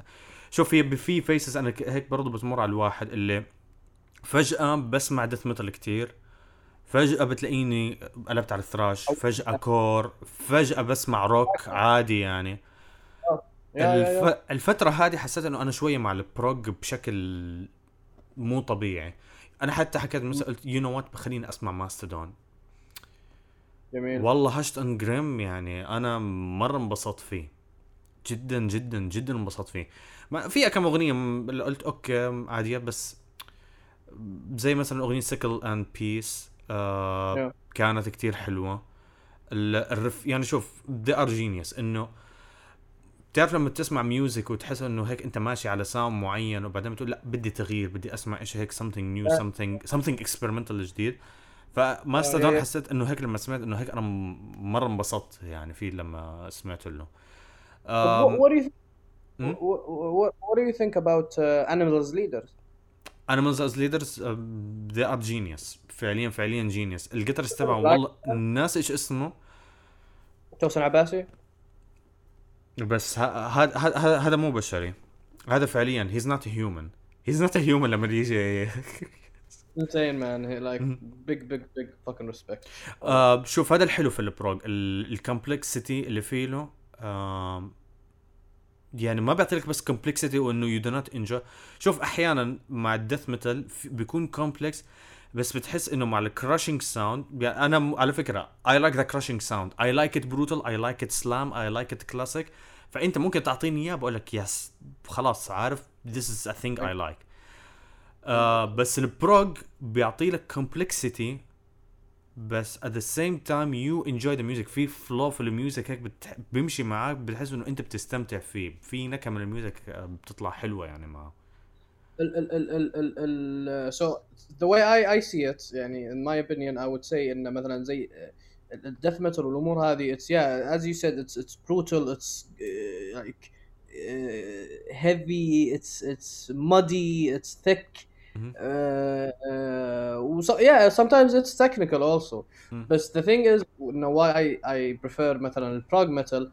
[SPEAKER 1] شوف هي في phases أنا هيك برضو بتمر على الواحد اللي فجأة بسمع death metal كتير. فجأة بتلاقيني قلبت على ال thrash فجأة core فجأة بسمع روك عادي يعني. الف... الفترة هذه حسيت إنه أنا شوية مع ال prog بشكل مو طبيعي. أنا حتى حكيت مثلا قلت you know what خليني أسمع Mastodon
[SPEAKER 2] جميل.
[SPEAKER 1] والله Hushed and Grim يعني أنا مرة انبسطت فيه. جدا جدا جدا انبسطت فيه. ما في كم أغنية قلت okay عاديات بس زي مثلا أغنية Sickle and Peace آه
[SPEAKER 2] Yeah.
[SPEAKER 1] كانت كتير حلوة. ال- ال riff يعني شوف they are genius إنه بتعرف لما تسمع music وتحس إنه هيك أنت ماشي على sound معين وبعدين بتقول لا بدي تغيير بدي أسمع شيء هيك something new something something experimental جديد. ف Mastodon حسيت إنه هيك لما سمعت إنه هيك أنا مرة انبسطت يعني فيه لما سمعت له.
[SPEAKER 2] What, what do you what, what, what do you think about uh, Animals as Leaders?
[SPEAKER 1] Animals as Leaders they are genius فعليا فعليا genius ال guitarist
[SPEAKER 2] تبعه
[SPEAKER 1] والله الناس إيش اسمه؟
[SPEAKER 2] Tosin Abasi؟
[SPEAKER 1] بس هذا هذا هذا مو بشري. هذا فعليا he's not human He's not human لما يجي.
[SPEAKER 2] Insane man. He, like big big big fucking respect.
[SPEAKER 1] آه شوف هذا الحلو في ال prog ال complexity اللي فيه له آه يعني ما بيعطي لك بس complexity وإنه you do not enjoy شوف أحيانا مع ال death metal بيكون complex بس بتحس إنه مع ال crushing sound يعني أنا م- على فكرة I like the crushing sound I like it brutal I like it slam I like it classic فأنت ممكن تعطيني إياه بقول لك yes خلاص عارف this is a thing I like. آه بس ال prog بيعطي لك complexity بس at the same time you enjoy the music في فلو في الميوزك هيك بتح... بيمشي معاك بتحس انه انت بتستمتع فيه في نكهه من الميوزك آه، بتطلع حلوه يعني معه
[SPEAKER 2] ال ال ال ال ال ال so the way I I see it يعني in my opinion I would say انه مثلا زي الديث ميتال والامور هذه it's yeah as you said it's it's brutal it's uh, like uh, heavy it's it's muddy it's thick
[SPEAKER 1] Mhm.
[SPEAKER 2] Uh, uh, so, yeah sometimes it's technical also
[SPEAKER 1] Mhm.
[SPEAKER 2] but the thing is you know why I I prefer مثلا البروج metal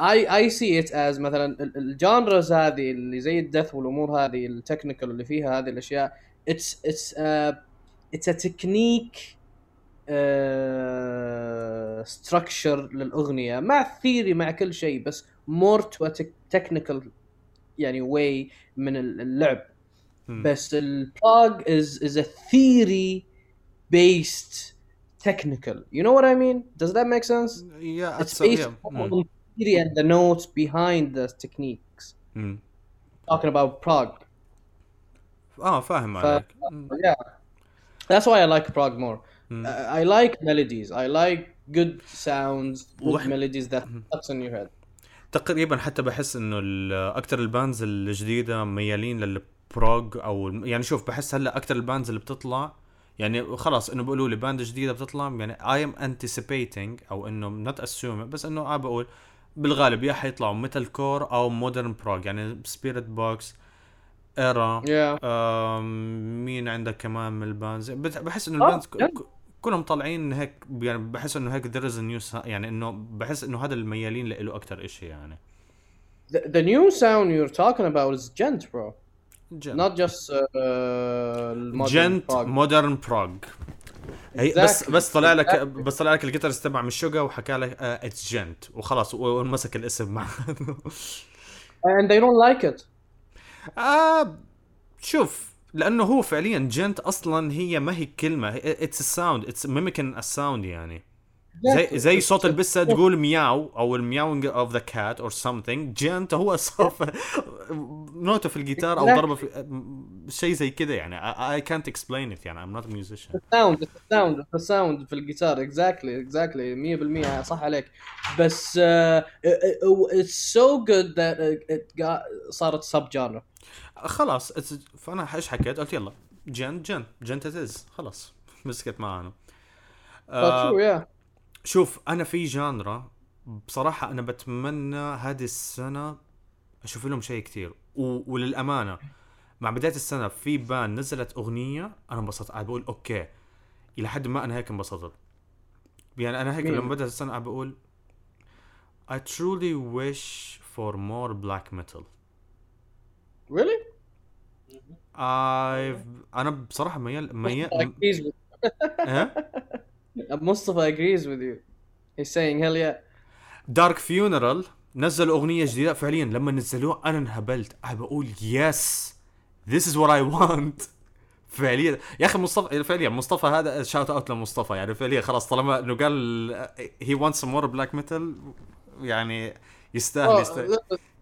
[SPEAKER 2] I I see it as مثلا ال- الجانرز هذه اللي زي الدث والامور هذه التكنيكال اللي فيها هذه الاشياء it's it's uh, it's a technique uh, structure للاغنيه مع الثيري مع كل شيء بس more to a tech- technical يعني way من ال- اللعب
[SPEAKER 1] مم.
[SPEAKER 2] بس البلاج is is a theory based technical you know what I mean does that make sense
[SPEAKER 1] yeah
[SPEAKER 2] it's
[SPEAKER 1] it's
[SPEAKER 2] based
[SPEAKER 1] yeah.
[SPEAKER 2] on
[SPEAKER 1] مم.
[SPEAKER 2] theory and the notes behind the techniques.
[SPEAKER 1] مم.
[SPEAKER 2] Talking about Prague.
[SPEAKER 1] اه فاهم عليك مم.
[SPEAKER 2] Yeah. That's why I like Prague more.
[SPEAKER 1] مم.
[SPEAKER 2] Uh, I like melodies. I like good sounds, good
[SPEAKER 1] واحد-
[SPEAKER 2] melodies that stuck in your head.
[SPEAKER 1] تقريبا حتى بحس انه ال- اكتر الباندز الجديده ميالين للبروج أو يعني شوف بحس هلأ أكتر ال bands اللي بتطلع يعني خلاص إنه بيقولوا لي band جديدة بتطلع يعني I'm anticipating أو إنه not assuming بس إنه آه بقول بالغالب يا حيطلعوا metalcore أو modern prog يعني Spiritbox Erra
[SPEAKER 2] Yeah.
[SPEAKER 1] مين عندك كمان من ال bands بت- بحس إنه
[SPEAKER 2] آه،
[SPEAKER 1] ال bands ك-
[SPEAKER 2] يعني.
[SPEAKER 1] ك- كلهم طالعين هيك يعني بحس إنه هيك there is a new sound- يعني إنه بحس إنه هذا الميالين له أكثر شيء يعني
[SPEAKER 2] The, the new sound you're talking about is djent, bro.
[SPEAKER 1] Djent
[SPEAKER 2] Not just uh, modern djent.
[SPEAKER 1] Modern prog هي بس. بس طلع لك. بس طلع لك ال guitarist تبع Meshuggah وحكى لك it's djent وخلاص وانمسك الاسم مع
[SPEAKER 2] And they don't like it.
[SPEAKER 1] آه شوف لأنه هو فعليا djent أصلا هي ما هي كلمة it's sound it's mimicking ال sound يعني زي زي صوت البسة تقول مياو أو ال meowing of the cat or something djent هو صوت نوته في الجيتار أو ضربة في شيء زي كذا يعني. I can't explain it يعني.
[SPEAKER 2] It's the sound it's the sound في الجيتار. Exactly exactly. 100% صح عليك. بس uh, that it it got صارت sub genre
[SPEAKER 1] خلاص فأنا إيش حكيت؟ قلت يلا. Djent djent djent is خلاص. مسكت معانا.
[SPEAKER 2] True yeah.
[SPEAKER 1] شوف أنا في genre. بصراحة أنا بتمنى هذه السنة أشوف لهم شيء كثير و... وللأمانة مع بداية السنة في band نزلت أغنية أنا انبسطت. قاعد بقول okay. إلى حد ما أنا هيك انبسطت. يعني أنا هيك
[SPEAKER 2] مين؟
[SPEAKER 1] لما بدأت السنة قاعد بقول I truly wish for more black metal.
[SPEAKER 2] Really?
[SPEAKER 1] I've أنا بصراحة ميال ميال ها
[SPEAKER 2] Mustafa agrees with you. He's saying hell yeah.
[SPEAKER 1] Dark Funeral نزلوا أغنية جديدة فعليا. لما نزلوها أنا انهبلت. أنا بقول yes This is what I want فعليا. يا أخي مصطفى فعليا مصطفى هذا shout out لمصطفى. يعني فعليا خلاص طالما إنه قال he wants more black metal يعني يستاهل يستاهل.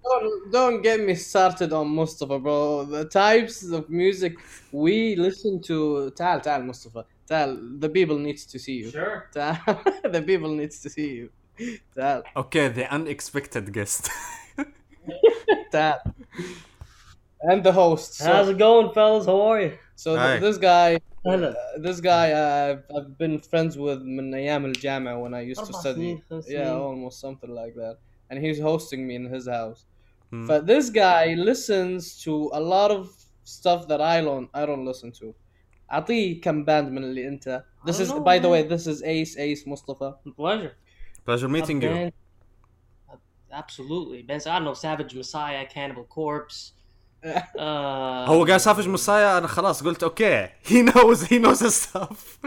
[SPEAKER 2] don't, don't get me started on Mustafa bro. The types of music we listen to تعال تعال Mustafa تعال the people needs to see you
[SPEAKER 3] Sure.
[SPEAKER 2] تعال the people needs to see you تعال
[SPEAKER 1] اوكي ذا unexpected guest
[SPEAKER 2] Tab. And the host.
[SPEAKER 3] How's
[SPEAKER 2] So,
[SPEAKER 3] it going, fellas? How are you?
[SPEAKER 2] so th-
[SPEAKER 1] Hi.
[SPEAKER 2] this guy,
[SPEAKER 3] هلا
[SPEAKER 2] uh, this guy, uh, I've, I've been friends with من أيام الجامعة when I used to
[SPEAKER 3] أربع
[SPEAKER 2] study.
[SPEAKER 3] سنين، خمس
[SPEAKER 2] Yeah,
[SPEAKER 3] سنين.
[SPEAKER 2] almost something like that. And he's hosting me in his house.
[SPEAKER 1] Hmm.
[SPEAKER 2] But this guy listens to a lot of stuff that I don't I don't listen to. أعطيه كم باند من اللي أنت. This is by the way, this is Ace Ace Mustafa.
[SPEAKER 3] Pleasure.
[SPEAKER 1] Pleasure meeting you.
[SPEAKER 3] Absolutely. Ben, I don't know, Savage Messiah, Cannibal Corpse. Uh,
[SPEAKER 1] هو قال سافج مصايا أنا خلاص قلت أوكي he knows he knows his stuff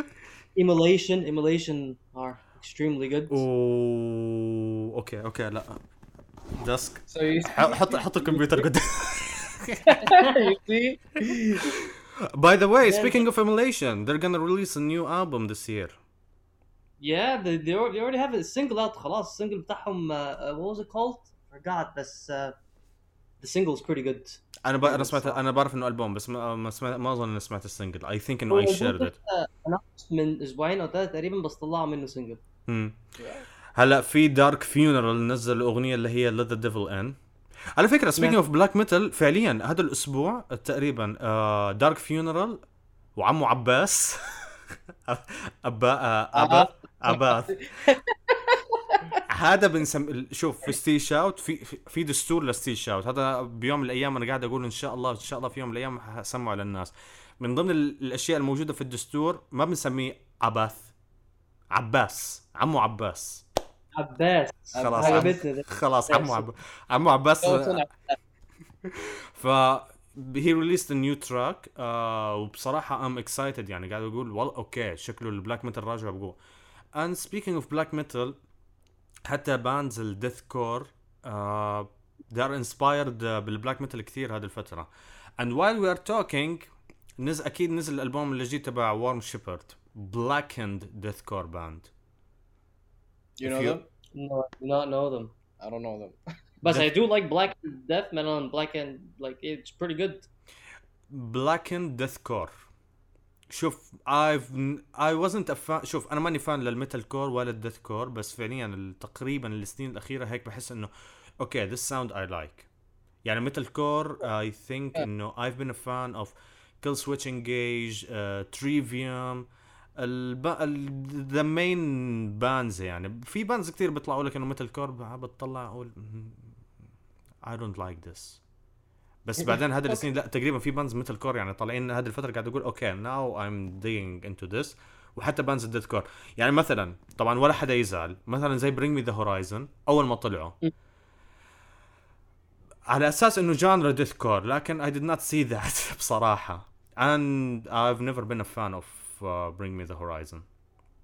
[SPEAKER 3] Immolation. Immolation are extremely good.
[SPEAKER 1] اوه أوكي أوكي لا ديسك حط حط الكمبيوتر قدام
[SPEAKER 2] you see?
[SPEAKER 1] By the way, speaking of emulation, they're gonna release a new album this year.
[SPEAKER 3] Yeah, they, they already have a single out خلاص ال single بتاعهم uh, uh, what was it called? Forgot بس uh, the single is pretty good.
[SPEAKER 1] أنا ب... أنا سمعت أنا بعرف انه البوم بس ما ما, سمعت... ما اظن اني سمعت ال single I think انه I shared it
[SPEAKER 3] announced من أسبوعين أو ثلاثة تقريبا بس طلعوا منه single.
[SPEAKER 1] مم. هلا في Dark Funeral نزل الاغنيه اللي هي Let the Devil In على فكرة
[SPEAKER 3] نعم.
[SPEAKER 1] of black metal فعليا هذا الأسبوع تقريبا Dark Funeral وعمو عباس. أبا آه، أبا عباس هذا بنسم شوف في ستي شاوت في في- دستور لستي شاوت. هذا بيوم من الأيام أنا قاعد أقول إن شاء الله إن شاء الله في يوم من الأيام حسمعه للناس. من ضمن ال- الأشياء الموجودة في الدستور ما بنسميه عباث. عباس. عمو عباس.
[SPEAKER 3] عباس.
[SPEAKER 1] خلاص
[SPEAKER 3] عجبتني.
[SPEAKER 1] خلاص عمو عب... عمو عباس. ف they released new track وبصراحة I'm excited يعني قاعد أقول والله okay شكله ال black metal راجع بقوة. And speaking of black metal حتى bands ال deathcore are inspired uh, بال black metal كثير هذه الفترة. And while we are talking نزل أكيد نزل الألبوم اللي جديد تبع Worm Shepherd blackened deathcore band.
[SPEAKER 2] You
[SPEAKER 1] If
[SPEAKER 2] know
[SPEAKER 1] you-
[SPEAKER 2] them?
[SPEAKER 3] No, I do not know them.
[SPEAKER 2] I don't know them.
[SPEAKER 3] But
[SPEAKER 1] Death-
[SPEAKER 3] I do like black death metal and black and like it's pretty good.
[SPEAKER 1] blackened deathcore شوف I've I wasn't a fan شوف انا ماني فان للميتال كور ولا الديث كور بس فعليا ال- تقريبا السنين الاخيره هيك بحس انه اوكي this sound I like يعني ميتال كور I think انه I've been a fan of Kill Switch Engage uh, Trivium الب... ال... the main bands يعني. في bands كثير بيطلعوا لك انه metalcore بتطلع أقول I don't like this. بس بعدين هذا السنين لا تقريبا في bands metalcore يعني طالعين. هذه الفترة قاعد أقول okay now I'm digging into this. وحتى bands ال deathcore يعني مثلا طبعا ولا حدا يزعل. مثلا زي Bring Me the Horizon أول ما طلعوا. على أساس إنه genre deathcore لكن I did not see that بصراحة. And I've never been a fan of uh, Bring Me the Horizon
[SPEAKER 2] Same.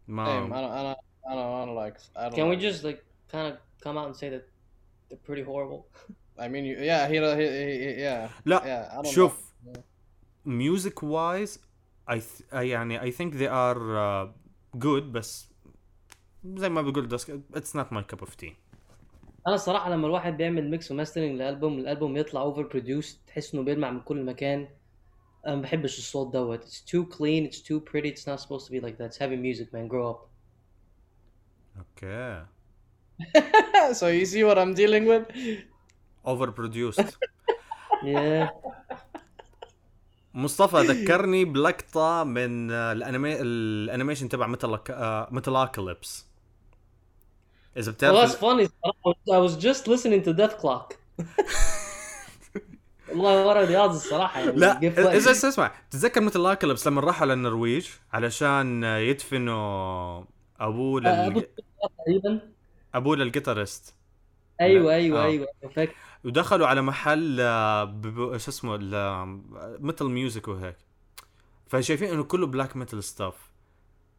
[SPEAKER 2] I
[SPEAKER 1] ما
[SPEAKER 2] don't, I don't, I don't, I don't like. I don't
[SPEAKER 3] Can we
[SPEAKER 2] like-
[SPEAKER 3] just like kind of come out and say that they're pretty horrible?
[SPEAKER 2] I mean, you, yeah, he, he, he, yeah.
[SPEAKER 1] لا
[SPEAKER 2] Yeah, I don't
[SPEAKER 1] شوف
[SPEAKER 2] know.
[SPEAKER 1] music wise I th- I يعني I think they are uh, good بس زي ما بقول دسك it's not my cup of tea
[SPEAKER 3] انا الصراحه لما الواحد بيعمل ميكس وماسترنج لالبوم الالبوم يطلع اوفر بروديوس تحس انه بيلمع من كل مكان انا ما بحبش الصوت دوت it's too clean it's too pretty it's not supposed to be like that it's heavy music man grow up
[SPEAKER 1] اوكي
[SPEAKER 2] so you see what I'm dealing with?
[SPEAKER 1] over produced
[SPEAKER 3] yeah
[SPEAKER 1] مصطفى ذكرني بلقطة من آه، الانمي الانيميشن تبع مثل ميتالاكليبس اذا
[SPEAKER 3] well that's
[SPEAKER 1] بتعرف
[SPEAKER 3] funny I was just listening to Death Clock والله ورا رياض الصراحة يعني
[SPEAKER 1] لا
[SPEAKER 3] إذا.
[SPEAKER 1] اسمع تتذكر Metalocalypse لما راحوا للنرويج علشان آه، يدفنوا ابوه
[SPEAKER 3] آه، أبو
[SPEAKER 1] لل...
[SPEAKER 3] تقريبا.
[SPEAKER 1] ابوه لل
[SPEAKER 3] guitarist أيوه أيوه
[SPEAKER 1] آه.
[SPEAKER 3] أيوه فاكر.
[SPEAKER 1] ودخلوا على محل آه، شو اسمه metal music وهيك. فشايفين إنه كله black metal stuff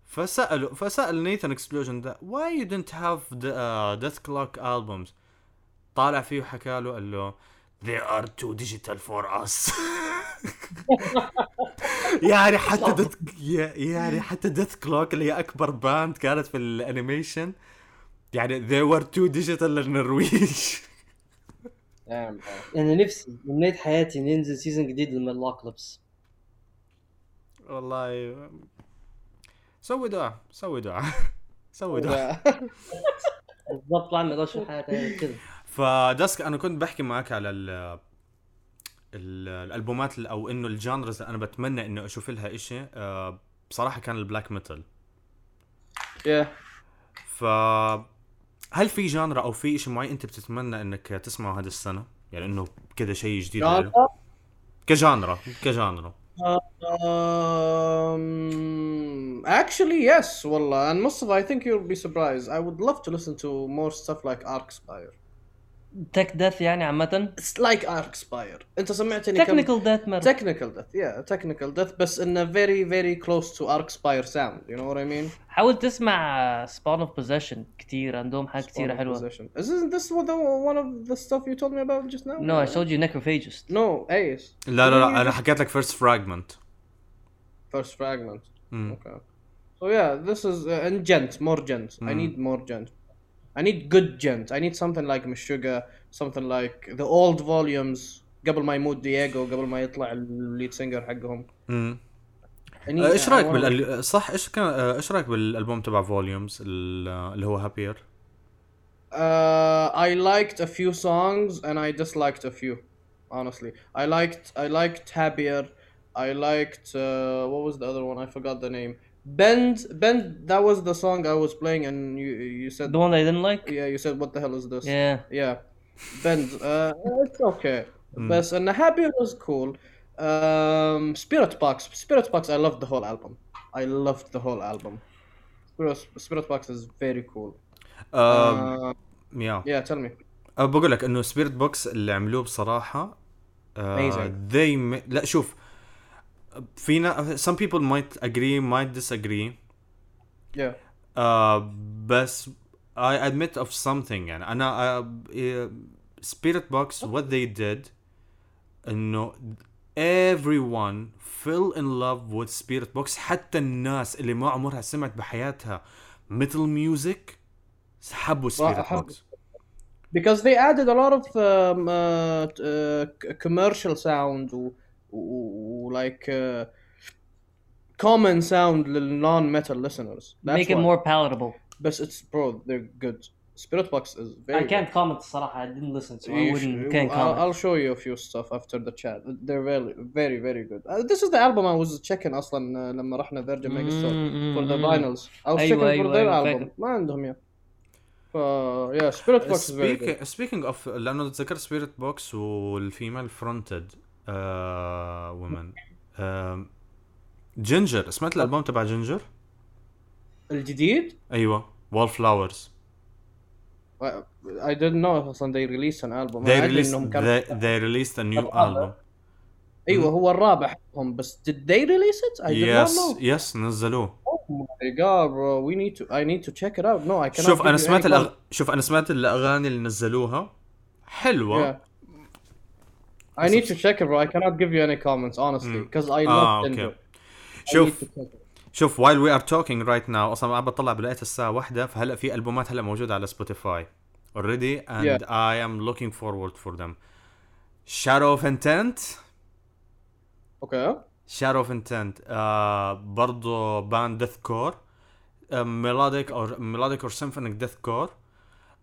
[SPEAKER 1] فسالوا فسأل Nathan Explosion ده why you didn't have the uh, Dethklok albums? طالع فيه وحكى له قال له they are too digital for us. يعني حتى Deth يعني حتى Dethklok اللي هي أكبر band كانت في ال animation يعني they were too digital للنرويج
[SPEAKER 2] bro.
[SPEAKER 3] أنا نفسي أمنية حياتي ان ينزل season جديد لل Metalocalypse
[SPEAKER 1] والله. سوي دعاء سوي دعاء سوي دعاء.
[SPEAKER 3] بالضبط ما يقدرش حياتي كذا.
[SPEAKER 1] ف Dusk أنا كنت بحكي معك على ال ال- الألبومات ال- أو إنه ال genres اللي أنا بتمنى انه أشوف لها إشي آه، بصراحة كان ال black metal
[SPEAKER 2] yeah
[SPEAKER 1] ف هل في genre أو في شيء معين أنت بتتمنى إنك تسمعه هذه السنة يعني إنه كذا شيء جديد له؟ ك genre ك genre
[SPEAKER 2] Um, actually, yes, والله. And most of I think you'll be surprised. I would love to listen to more stuff like Arkspire.
[SPEAKER 3] تك ديث يعني عامة
[SPEAKER 2] It's like Arkspire. انت سمعتني كم
[SPEAKER 3] technical death metal
[SPEAKER 2] technical death yeah technical death بس in a very very close to Arkspire sound you know what I mean
[SPEAKER 3] حاول تسمع spawn of possession كتير عندهم حاجات كتيرة
[SPEAKER 2] Spawn of
[SPEAKER 3] حلوة
[SPEAKER 2] Possession. isn't this what the, one of the stuff you told me about just now
[SPEAKER 3] No I showed you necrophagist
[SPEAKER 2] no Ace
[SPEAKER 1] لا لا لا أنا حكيت لك First Fragment
[SPEAKER 2] First Fragment
[SPEAKER 1] Mm.
[SPEAKER 2] okay so yeah this is uh, and djent more djent I
[SPEAKER 1] Mm.
[SPEAKER 2] need more djent I need good gent I need something like Meshuggah something like the old volumes قبل ما يموت دييغو قبل ما يطلع الليد سينجر حقهم
[SPEAKER 1] امم
[SPEAKER 2] I need-
[SPEAKER 1] ايش
[SPEAKER 2] I
[SPEAKER 1] رايك
[SPEAKER 2] wanna-
[SPEAKER 1] بال صح ايش كان آه، ايش رايك بالالبوم تبع فوليومز اللي هو هابير
[SPEAKER 2] Uh, I liked a few songs and I disliked a few. Honestly, I liked I liked Happier. I liked uh, what was the other one? I forgot the name. Bend Bend. That was the song I was playing, and you you said
[SPEAKER 3] the one I didn't like
[SPEAKER 2] yeah you said what the hell is this?
[SPEAKER 3] yeah
[SPEAKER 2] Yeah. Bend. Uh, it's okay. But and Happier was cool. Um, Spirit Box. Spirit Box. I loved the whole album. I loved the whole album. Spirit Spirit Box is very cool.
[SPEAKER 1] آه
[SPEAKER 2] Uh,
[SPEAKER 1] يا
[SPEAKER 2] yeah, tell me.
[SPEAKER 1] أه بقول لك انه سبيريت بوكس اللي عملوه بصراحه آه
[SPEAKER 2] Amazing.
[SPEAKER 1] they لا شوف فينا some people might agree might disagree
[SPEAKER 2] Yeah.
[SPEAKER 1] آه بس I admit of something يعني انا uh, سبيريت بوكس what they did انه everyone fell in love with spirit box حتى الناس اللي ما عمرها سمعت بحياتها مثل ميوزك حبوا سبيريت
[SPEAKER 2] حبوا.
[SPEAKER 1] بوكس
[SPEAKER 2] because they added a lot of um, uh, t- uh, c- commercial sound و, و, و like uh, common sound لل non-metal listeners. That's
[SPEAKER 3] make it
[SPEAKER 2] why.
[SPEAKER 3] more palatable
[SPEAKER 2] But it's bro, they're good. Spirit Box is very.
[SPEAKER 3] I can't comment الصراحة I didn't listen so
[SPEAKER 2] good.
[SPEAKER 3] I wouldn't can't
[SPEAKER 2] I'll,
[SPEAKER 3] comment
[SPEAKER 2] I'll show you a few stuff after the chat. They're very, very, very good. Uh, this is the album I was checking أصلا uh, لما رحنا Virgin Mega Store for the
[SPEAKER 3] Mm, mm, mm.
[SPEAKER 2] vinyls. I was
[SPEAKER 3] أيوة،
[SPEAKER 2] checking for
[SPEAKER 3] أيوة،
[SPEAKER 2] their
[SPEAKER 3] أيوة،
[SPEAKER 2] album.
[SPEAKER 3] فاكر.
[SPEAKER 2] ما عندهم يا. Spiritbox is very good.
[SPEAKER 1] Speaking of لأنه ذكرت Spiritbox وال female fronted women Jinjer سمعت الالبوم تبع Jinjer؟
[SPEAKER 2] الجديد
[SPEAKER 1] أيوه Wallflowers
[SPEAKER 2] I didn't know أصلا they released an album
[SPEAKER 1] they released they, they released a new album
[SPEAKER 2] أيوه هو الرابع حقهم بس did they release it? I did
[SPEAKER 1] yes
[SPEAKER 2] not know.
[SPEAKER 1] yes نزلوه
[SPEAKER 2] Oh my god bro we need to I need to check it out. No I cannot
[SPEAKER 1] شوف
[SPEAKER 2] أنا
[SPEAKER 1] سمعت الأغ... شوف أنا سمعت الاغاني اللي نزلوها حلوة
[SPEAKER 2] Yeah. I need to check it bro I cannot give you any comments honestly because I love آه.
[SPEAKER 1] أوكي
[SPEAKER 2] I need
[SPEAKER 1] شوف. شوف while we are talking right now أصلا عم بطلع بلقيت الساعة واحدة فهلا في البومات هلا موجوده على سبوتيفاي already and
[SPEAKER 2] Yeah.
[SPEAKER 1] I am looking forward for them Shadow of Intent
[SPEAKER 2] Okay.
[SPEAKER 1] Shadow of Intent آه برضو band deathcore melodic أو melodic or symphonic deathcore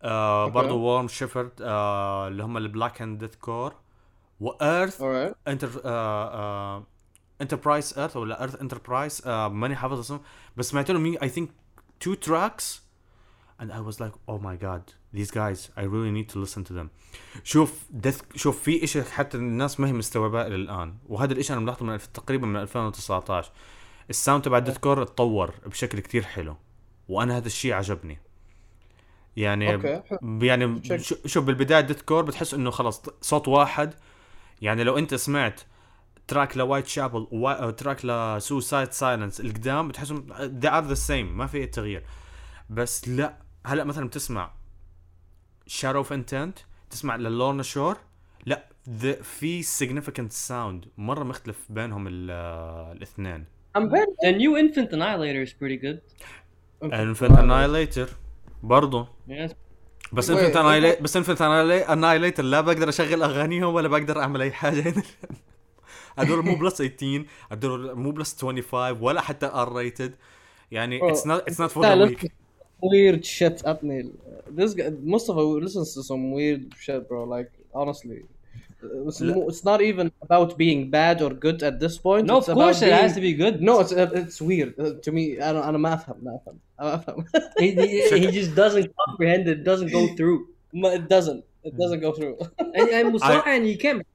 [SPEAKER 1] آه
[SPEAKER 2] Okay.
[SPEAKER 1] برضو Worm Shepherd آه اللي هم ال blackened deathcore و
[SPEAKER 2] Earth.
[SPEAKER 1] Enter Enterprise Earth ولا Earth Enterprise ماني حافظ اسمه. بس سمعت لهم I think two tracks and I was like oh my god these guys I really need to listen to them. شوف death شوف في إشي حتى الناس ما هي مستوعباه إلى الآن. وهذا الإشي أنا ملاحظه من تقريبا من 2019 ال sound تبع deathcore اتطور بشكل كتير حلو. وأنا هذا الشيء عجبني. يعني
[SPEAKER 2] okay
[SPEAKER 1] يعني شوف بالبداية deathcore بتحس إنه خلص صوت واحد يعني لو انت سمعت track ل Whitechapel و track ل Suicide Silence القدام بتحسهم they are the same ما في أي تغيير بس لا هلا مثلا بتسمع Shadow of Intent تسمع ل Lorna Shore لا في significant sound مرة مختلف بينهم ال- الاثنين
[SPEAKER 2] I'm very
[SPEAKER 3] The new Infant Annihilator is pretty good.
[SPEAKER 1] Infant Annihilator برضه
[SPEAKER 3] Yes.
[SPEAKER 1] بس Infant
[SPEAKER 2] wait.
[SPEAKER 1] Annihilator بس Infant Annihilator لا بقدر أشغل أغانيهم ولا بقدر أعمل أي حاجة هدول مو plus 18 هدول مو بلس 25 ولا حتى ار ريتد يعني اتس نوت اتس نوت فور ذا ويك
[SPEAKER 2] weird shit at me. This guy, Mustafa listens to some weird shit, bro. Like honestly, it's,
[SPEAKER 1] لا.
[SPEAKER 2] mo- it's not even about being bad or good at this point.
[SPEAKER 3] No,
[SPEAKER 2] it's
[SPEAKER 3] of course
[SPEAKER 2] about
[SPEAKER 3] it
[SPEAKER 2] being...
[SPEAKER 3] has to be good.
[SPEAKER 2] No, it's it's weird uh, to me. I don't. أنا ما أفهم ما أفهم ما أفهم.
[SPEAKER 3] he, he, he just doesn't comprehend it. Doesn't go through.
[SPEAKER 2] it doesn't. It doesn't go through.
[SPEAKER 3] And, and بصراحة يعني you can't.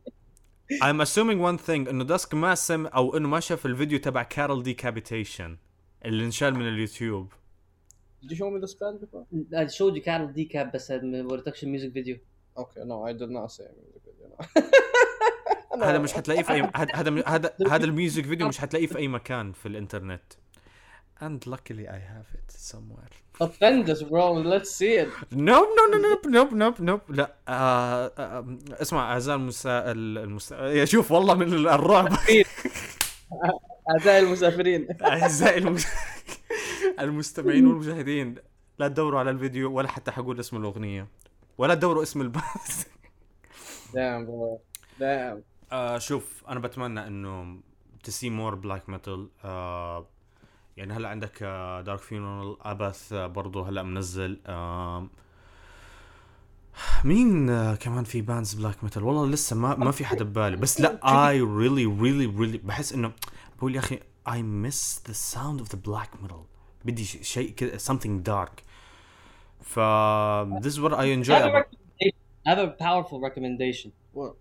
[SPEAKER 1] I'm assuming one thing انه Dusk ما سمع أو انه ما شاف الفيديو تبع Cattle Decapitation اللي انشال من ال YouTube
[SPEAKER 2] Did you show me this band before?
[SPEAKER 3] I showed you Cattle Decap بس ما وريتكش ال music video.
[SPEAKER 2] Okay, no, I did not say a music video. No.
[SPEAKER 1] هذا مش حتلاقيه في أي هذا هذا هذا ال music video مش حتلاقيه في أي مكان في الإنترنت and luckily I have it somewhere
[SPEAKER 2] Offend us, bro. Let's see it.
[SPEAKER 1] nope nope nope nope nope nope لا آه آه اسمع أعزائي المسا المسا يا شوف والله من الرعب
[SPEAKER 2] أعزائي المسافرين.
[SPEAKER 1] أعزائي المس... المستمعين والمشاهدين لا تدوروا على الفيديو ولا حتى حقول اسم الأغنية ولا تدوروا اسم
[SPEAKER 2] ال band Damn.
[SPEAKER 1] آه شوف أنا بتمنى إنه to see more black metal آه يعني هلا عندك آه Dark Funeral Abbath آه برضه هلا منزل. آه مين آه كمان في باندز بلاك ميتال والله لسه ما ما في حدا ببالي. بس لا اي ريلي ريلي ريلي بحس إنه بقول يا أخي I miss the sound of the black metal. بدي شيء كذا something dark. ف this is what I enjoy about.
[SPEAKER 3] I have a powerful recommendation.
[SPEAKER 2] What?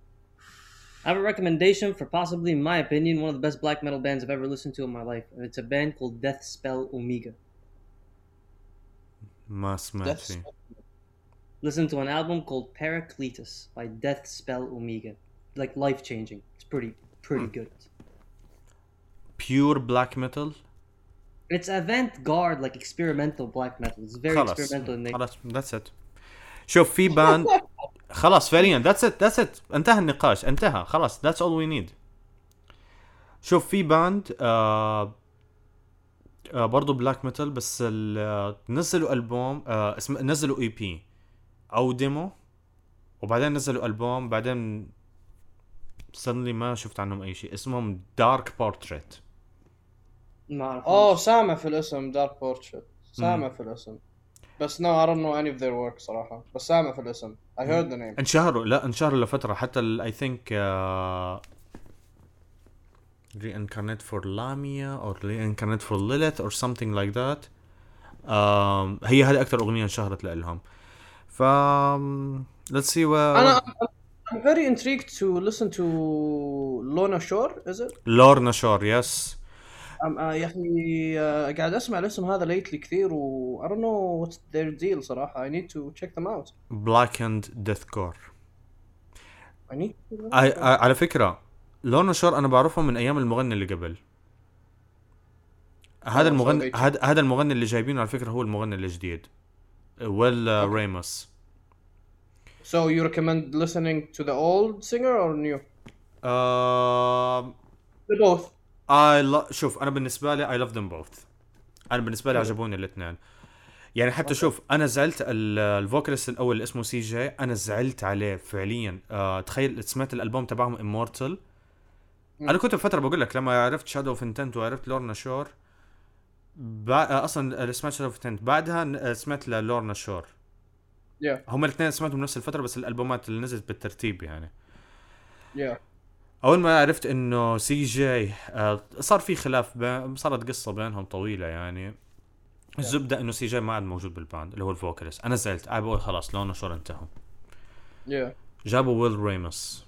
[SPEAKER 3] I have a recommendation for possibly, in my opinion, one of the best black metal bands I've ever listened to in my life. And it's a band called Death Spell Omega.
[SPEAKER 1] ما سمعت
[SPEAKER 2] Death
[SPEAKER 1] فيه
[SPEAKER 3] Listen to an album called Paracletus by Death Spell Omega. Like life changing. It's pretty, pretty good.
[SPEAKER 1] pure black metal
[SPEAKER 3] It's avant-garde, like experimental black metal. It's very
[SPEAKER 1] خلاص
[SPEAKER 3] experimental in nature.
[SPEAKER 1] خلاص ذاتس ات شوف في باند خلاص فعليا ذاتس ات ذاتس ات انتهى النقاش انتهى خلاص ذاتس اول وي نيد شوف في باند آه آه برضه black metal بس ال- آه، نزلوا ألبوم آه اسم نزلوا EP أو demo وبعدين نزلوا ألبوم بعدين suddenly ما شفت عنهم أي شيء. اسمهم Dark Portrait
[SPEAKER 3] ما أعرف.
[SPEAKER 2] أوه سامع في الاسم Dark Portrait سامع في الاسم. بس no I don't know any of their work صراحة بس سامع في الاسم I heard the name
[SPEAKER 1] انشهروا لا انشهروا لفترة حتى اي ثينك reincarnate for Lamia or reincarnate for Lilith or something like that um, هي هذه اكثر اغنية انشهرت لهم ف let's see where
[SPEAKER 2] أنا I'm very intrigued to listen to Lona Shore is it؟
[SPEAKER 1] لورنا شور يس
[SPEAKER 2] أم- آه، يا أخي آه، قاعد أسمع الاسم هذا ليتلي كثير و I don't know what's their deal صراحة. I need to check them out.
[SPEAKER 1] Blackened deathcore.
[SPEAKER 2] I need to
[SPEAKER 1] I, I, على فكرة Lorna Shore أنا بعرفهم من أيام المغني اللي قبل. هذا
[SPEAKER 2] آه،
[SPEAKER 1] المغني هذا هذا المغني اللي جايبينه على فكرة هو المغني الجديد. Will Ramos
[SPEAKER 2] So you recommend listening to the old singer or new?
[SPEAKER 1] آه
[SPEAKER 2] The both.
[SPEAKER 1] I lo- شوف أنا بالنسبة لي I love them both. أنا بالنسبة لي عجبوني الاثنين. يعني حتى شوف أنا زعلت ال- ال vocalist الأول اللي اسمه CJ أنا زعلت عليه فعليا. آه تخيل سمعت الألبوم تبعهم Immortal أنا كنت بفترة بقول لك لما عرفت Shadow of Intent وعرفت Lorna Shore بع... آه، أصلا سمعت Shadow of Intent بعدها آه، سمعت Lorna Shore
[SPEAKER 2] yeah.
[SPEAKER 1] هم الاثنين سمعتهم بنفس الفترة بس الألبومات اللي نزلت بالترتيب يعني.
[SPEAKER 2] Yeah.
[SPEAKER 1] أول ما عرفت إنه CJ آه، صار في خلاف بين صارت قصة بينهم طويلة يعني. الزبدة إنه CJ ما عاد موجود بال band اللي هو ال vocalist أنا زعلت. أنا بقول خلاص Lorna Shore انتهوا
[SPEAKER 2] yeah.
[SPEAKER 1] جابوا Will Ramos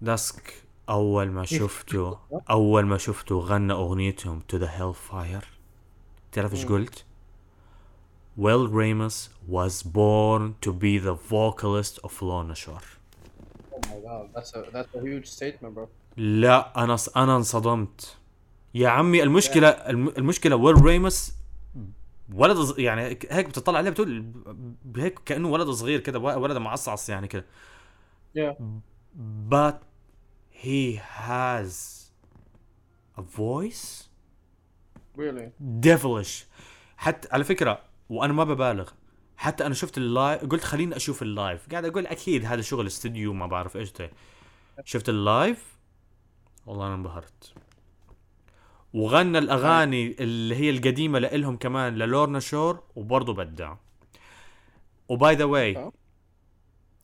[SPEAKER 1] Dusk أول ما شفته أول ما شفته غنى أغنيتهم To the Hellfire تعرف إيش قلت؟ Will Ramos was born to be the vocalist of Lorna Shore.
[SPEAKER 2] Oh that's a that's a huge statement bro.
[SPEAKER 1] لا أنا أنا انصدمت. يا عمي المشكلة الم- المشكلة Will Ramos ولد يعني هيك بتطلع عليه بتقول هيك كأنه ولد صغير كده ولد معصعص يعني كده.
[SPEAKER 2] Yeah.
[SPEAKER 1] But he has a voice?
[SPEAKER 2] Really?
[SPEAKER 1] Devilish. حتى على فكرة وأنا ما ببالغ حتى أنا شفت ال live قلت خليني أشوف ال live. قاعد أقول أكيد هذا شغل استوديو ما بعرف إيش ده. شفت ال live؟ والله أنا انبهرت. وغنى الأغاني اللي هي القديمة لإلهم كمان ل Lorna Shore وبرضه بدع. و by the
[SPEAKER 2] way.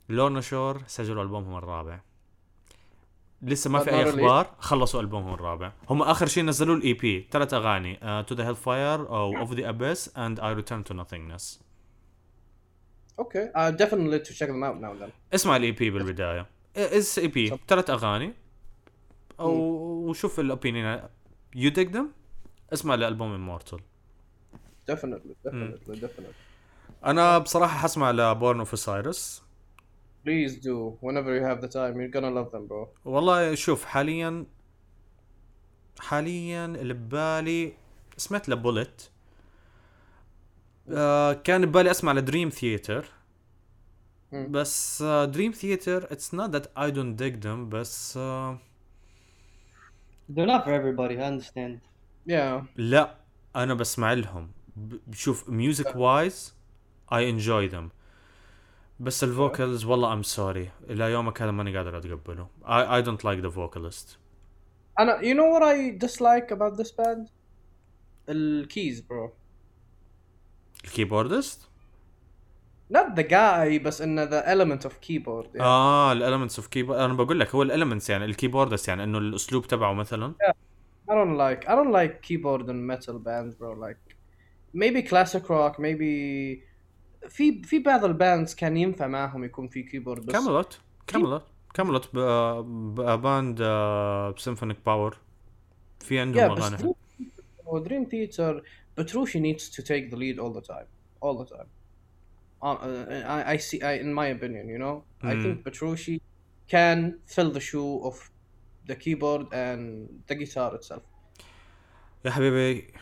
[SPEAKER 1] Lorna Shore سجلوا ألبومهم الرابع. لسه ما في
[SPEAKER 2] أي.
[SPEAKER 1] أخبار خلصوا ألبومهم الرابع. هم آخر شيء نزلوا ال EP ثلاث أغاني To the Hellfire أو Of the Abyss And I Return to Nothingness
[SPEAKER 2] Okay, uh, definitely to check them out now then.
[SPEAKER 1] اسمع ال EP بالبداية. as EP ثلاث أغاني. أو وشوف ال opinion you dig them اسمع لالبوم Immortal
[SPEAKER 2] Definitely, definitely, definitely.
[SPEAKER 1] أنا بصراحة حسمع ل Born of Osiris
[SPEAKER 2] Please do. Whenever you have the time, you're gonna love them, bro.
[SPEAKER 1] والله شوف حاليا حاليا اللي ببالي سمعت لبولت آه كان ببالي أسمع ل Dream
[SPEAKER 2] Theater.
[SPEAKER 1] بس Dream Theater it's not that I don't dig them بس آه
[SPEAKER 3] They're not for everybody. I understand.
[SPEAKER 2] Yeah.
[SPEAKER 1] لا أنا بسمع لهم ب- شوف music wise I enjoy them بس ال vocals والله I'm sorry إلى يومك هذا ماني قادر أتقبله I I don't like the vocalist
[SPEAKER 2] أنا you know what I dislike about this band? The keys, bro.
[SPEAKER 1] ال keyboardist
[SPEAKER 2] Not the guy, بس إنه the element of keyboard. Yeah.
[SPEAKER 1] آه ال elements of keyboard أنا بقول لك هو ال elements يعني ال keyboardist يعني إنه الأسلوب تبعه مثلا
[SPEAKER 2] I don't like I don't like keyboard and metal bands, bro. Like maybe classic rock, maybe في في بعض ال bands كان ينفع معهم يكون في keyboard بس
[SPEAKER 1] Kamelot Kamelot Kamelot band ب symphonic power في
[SPEAKER 2] yeah,
[SPEAKER 1] عندهم
[SPEAKER 2] بس
[SPEAKER 1] أغاني
[SPEAKER 2] Dream Theater Petrucci needs to take the lead all the time, all the time. Uh, uh, I, I see, I, in my opinion, you know, I
[SPEAKER 1] Mm.
[SPEAKER 2] think Petrucci can fill the shoe of the keyboard and the guitar itself.
[SPEAKER 1] يا حبيبي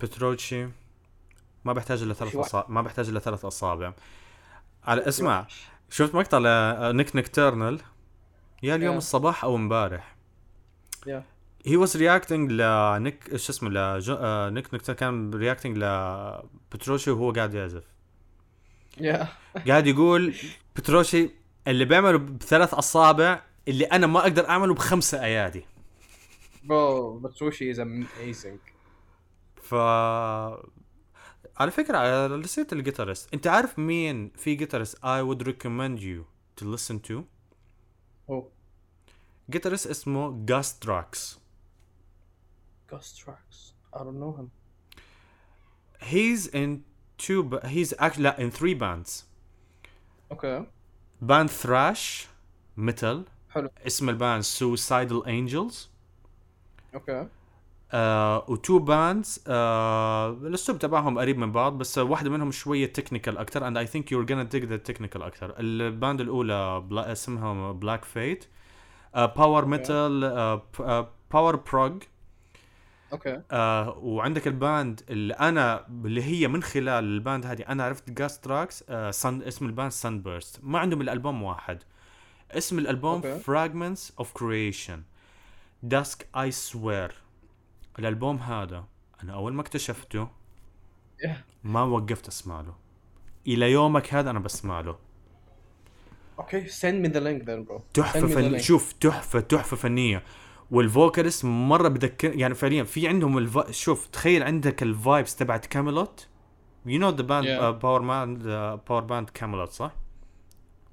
[SPEAKER 1] Petrucci ما بحتاج الا ثلاث اصابع ما بحتاج الا ثلاث اصابع على اسمع شفت مقطع ل Nik Nocturnal يا اليوم
[SPEAKER 2] Yeah.
[SPEAKER 1] الصباح أو امبارح
[SPEAKER 2] Yeah.
[SPEAKER 1] he was reacting ل Nik شو اسمه لجو... آه، Nik Noctur كان reacting ل Petrucci وهو قاعد يعزف.
[SPEAKER 2] Yeah.
[SPEAKER 1] قاعد يقول بتروشي اللي بيعمله بثلاث أصابع اللي أنا ما أقدر أعمله بخمسة أيادي.
[SPEAKER 2] Bro, Petrucci is amazing.
[SPEAKER 1] ف على فكرة على نسيت الجيتارست أنت عارف مين في جيتارست I would recommend you to listen to
[SPEAKER 2] Oh,
[SPEAKER 1] جيتارست اسمه Gus
[SPEAKER 2] Gus Trax. I don't know him.
[SPEAKER 1] he's in two ba- he's actually in three bands
[SPEAKER 2] Okay.
[SPEAKER 1] band thrash metal
[SPEAKER 2] حلو.
[SPEAKER 1] اسم ال band Suicidal Angels
[SPEAKER 2] Okay.
[SPEAKER 1] آه و two bands آه الاسلوب تبعهم قريب من بعض بس واحدة منهم شوية technical أكثر and I think you're gonna dig the technical أكثر ال band الأولى بلا اسمها Black Fate power metal باور بروج
[SPEAKER 2] Okay.
[SPEAKER 1] آه وعندك الباند اللي أنا اللي هي من خلال الباند هذه أنا عرفت جاس تراكس آه سن اسم الباند سان بيرست ما عندهم الالبوم واحد اسم
[SPEAKER 2] الألبوم.
[SPEAKER 1] Fragments of Creation Dusk I Swear الألبوم هذا أنا أول ما اكتشفته. ما وقفت أسمع له إلى يومك هذا أنا بسمع له
[SPEAKER 2] Okay, send me the link then, bro. تحفة
[SPEAKER 1] فن... شوف تحفة تحفة فنية وال vocalist مرة بذكر يعني فعليا في عندهم الف... شوف تخيل عندك ال vibes تبعت Kamelot you know the
[SPEAKER 2] band.
[SPEAKER 1] power band power band Kamelot صح؟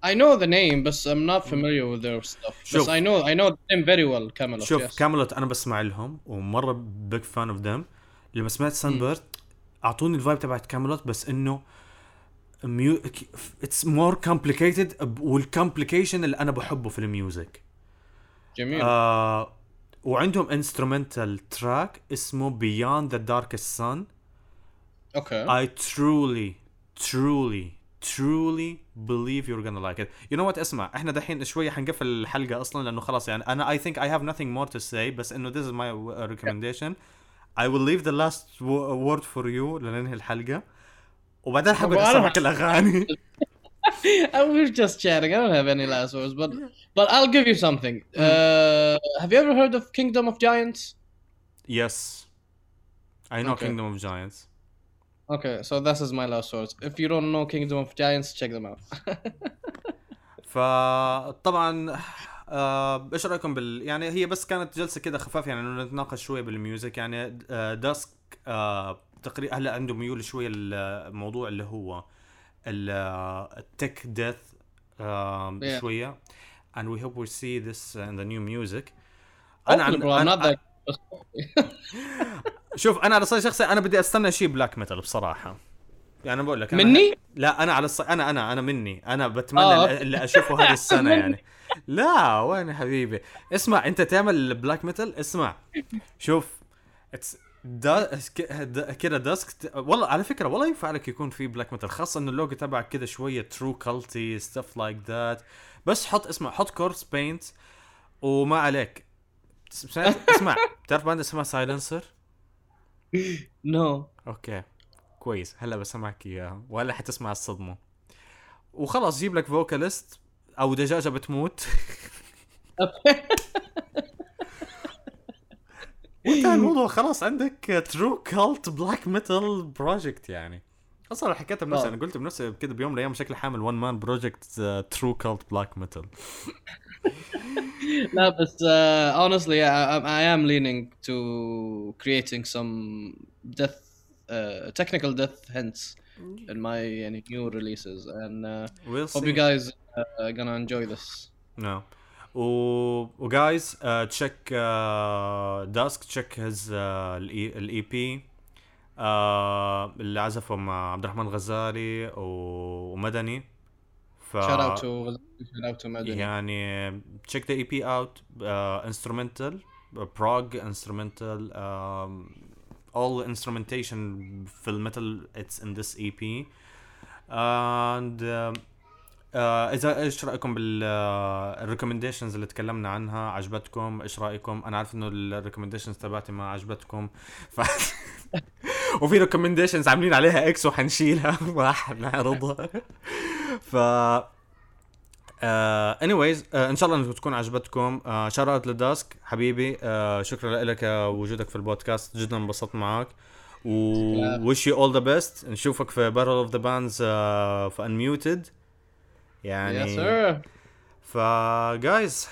[SPEAKER 2] I know the name, but I'm not familiar with their stuff.
[SPEAKER 1] شوف.
[SPEAKER 2] But I know I know them very well, Kamelot.
[SPEAKER 1] شوف
[SPEAKER 2] yes.
[SPEAKER 1] Kamelot أنا بسمع لهم ومرة big fan of them لما سمعت Sunburst أعطوني ال vibe تبعت Kamelot بس إنه ميو it's more complicated وال complication اللي أنا بحبه في ال music
[SPEAKER 2] جميل.
[SPEAKER 1] آه وعندهم instrumental track اسمه Beyond the Darkest Sun
[SPEAKER 2] okay.
[SPEAKER 1] I truly truly truly believe you are gonna like it you know what اسمع إحنا دحين شوية حنقفل الحلقة أصلا لأنه خلاص يعني أنا I think I have nothing more to say بس إنه this is my recommendation I will leave the last word for you لننهي الحلقة. وبعدين
[SPEAKER 2] حبيت
[SPEAKER 1] أسمعك الأغاني.
[SPEAKER 2] I was just chatting. I don't have any last words, but but I'll give you something. Uh, have you ever heard of Kingdom of Giants?
[SPEAKER 1] yes I know
[SPEAKER 2] Okay.
[SPEAKER 1] Kingdom of Giants
[SPEAKER 2] Okay, so this is my last words. If you don't know Kingdom of Giants, check them out.
[SPEAKER 1] فطبعا آه إيش رايكم بال يعني هي بس كانت جلسه كده خفاف يعني انه نتناقش شوي بالميوزك يعني آه داسك آه تقريبا هلا عنده ميول شوي الموضوع اللي هو ال tech death
[SPEAKER 2] آه.
[SPEAKER 1] شوية and we hope we see this in the new music
[SPEAKER 2] أنا
[SPEAKER 1] عن- أنا- شوف أنا على الصعيد الشخصي أنا بدي أستنى شيء black metal بصراحة يعني بقول لك أنا-
[SPEAKER 2] مني؟
[SPEAKER 1] لا أنا على الص... أنا أنا أنا مني أنا بتمنى
[SPEAKER 2] آه.
[SPEAKER 1] اللي- أشوفه هذه
[SPEAKER 2] السنة.
[SPEAKER 1] يعني لا وين يا حبيبي اسمع أنت تعمل بلاك ميتال اسمع شوف اتس دا كده داسك والله على فكرة والله ينفع لك يكون في بلاك ميتال خاصة انه اللوجو تبعك كده شوية ترو كالتي ستاف لايك ذات بس حط اسمع حط كورس بينت وما عليك. اسمع اسمع. بتعرف باند اسمها سايلنسر
[SPEAKER 2] نو
[SPEAKER 1] أوكي. كويس. هلا بسمعك إياها. وهلا حتسمع الصدمة. وخلاص جيب لك vocalist أو دجاجة بتموت. وانتهى الموضوع خلاص عندك true cult black metal project يعني أصلا حكيتها بنفسي
[SPEAKER 2] آه.
[SPEAKER 1] أنا قلت بنفسي كده بيوم من الأيام شكلي حامل one man project true cult black metal
[SPEAKER 2] لا بس uh, honestly I, I I am leaning to creating some death uh, technical death hints in my يعني, new releases and uh,
[SPEAKER 1] We'll
[SPEAKER 2] hope you
[SPEAKER 1] see.
[SPEAKER 2] guys uh, are gonna enjoy this
[SPEAKER 1] No. و وجايز تشيك داسك تشيك هيز الاي بي اللي عزفه مع عبد الرحمن الغزالي و- ومدني ف
[SPEAKER 2] to Madden
[SPEAKER 1] يعني check the EP out uh, instrumental uh, prog instrumental um, all instrumentation في ال metal it's in this EP and um, uh, إذا إيش رأيكم بال recommendations اللي تكلمنا عنها؟ عجبتكم؟ إيش رأيكم؟ أنا عارف إنه ال recommendations تبعتي ما عجبتكم. ف وفي recommendations عاملين عليها X وحنشيلها. ما حنعرضها ف اني وايز إن شاء الله انكم تكون عجبتكم. شار اوت لداسك. حبيبي uh, شكرا لك وجودك في البودكاست. جدا انبسطت معك و wish you all the best. نشوفك في Battle of the Bands uh, في Unmuted. يعني
[SPEAKER 2] yes sir
[SPEAKER 1] ف guys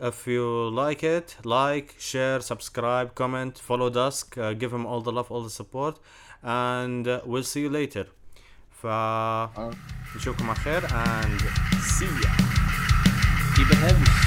[SPEAKER 1] if you like it like share subscribe comment follow Dusk uh, give him all the love all the support and uh, we'll see you later ف نشوفكم على خير and see ya
[SPEAKER 2] keep it heavy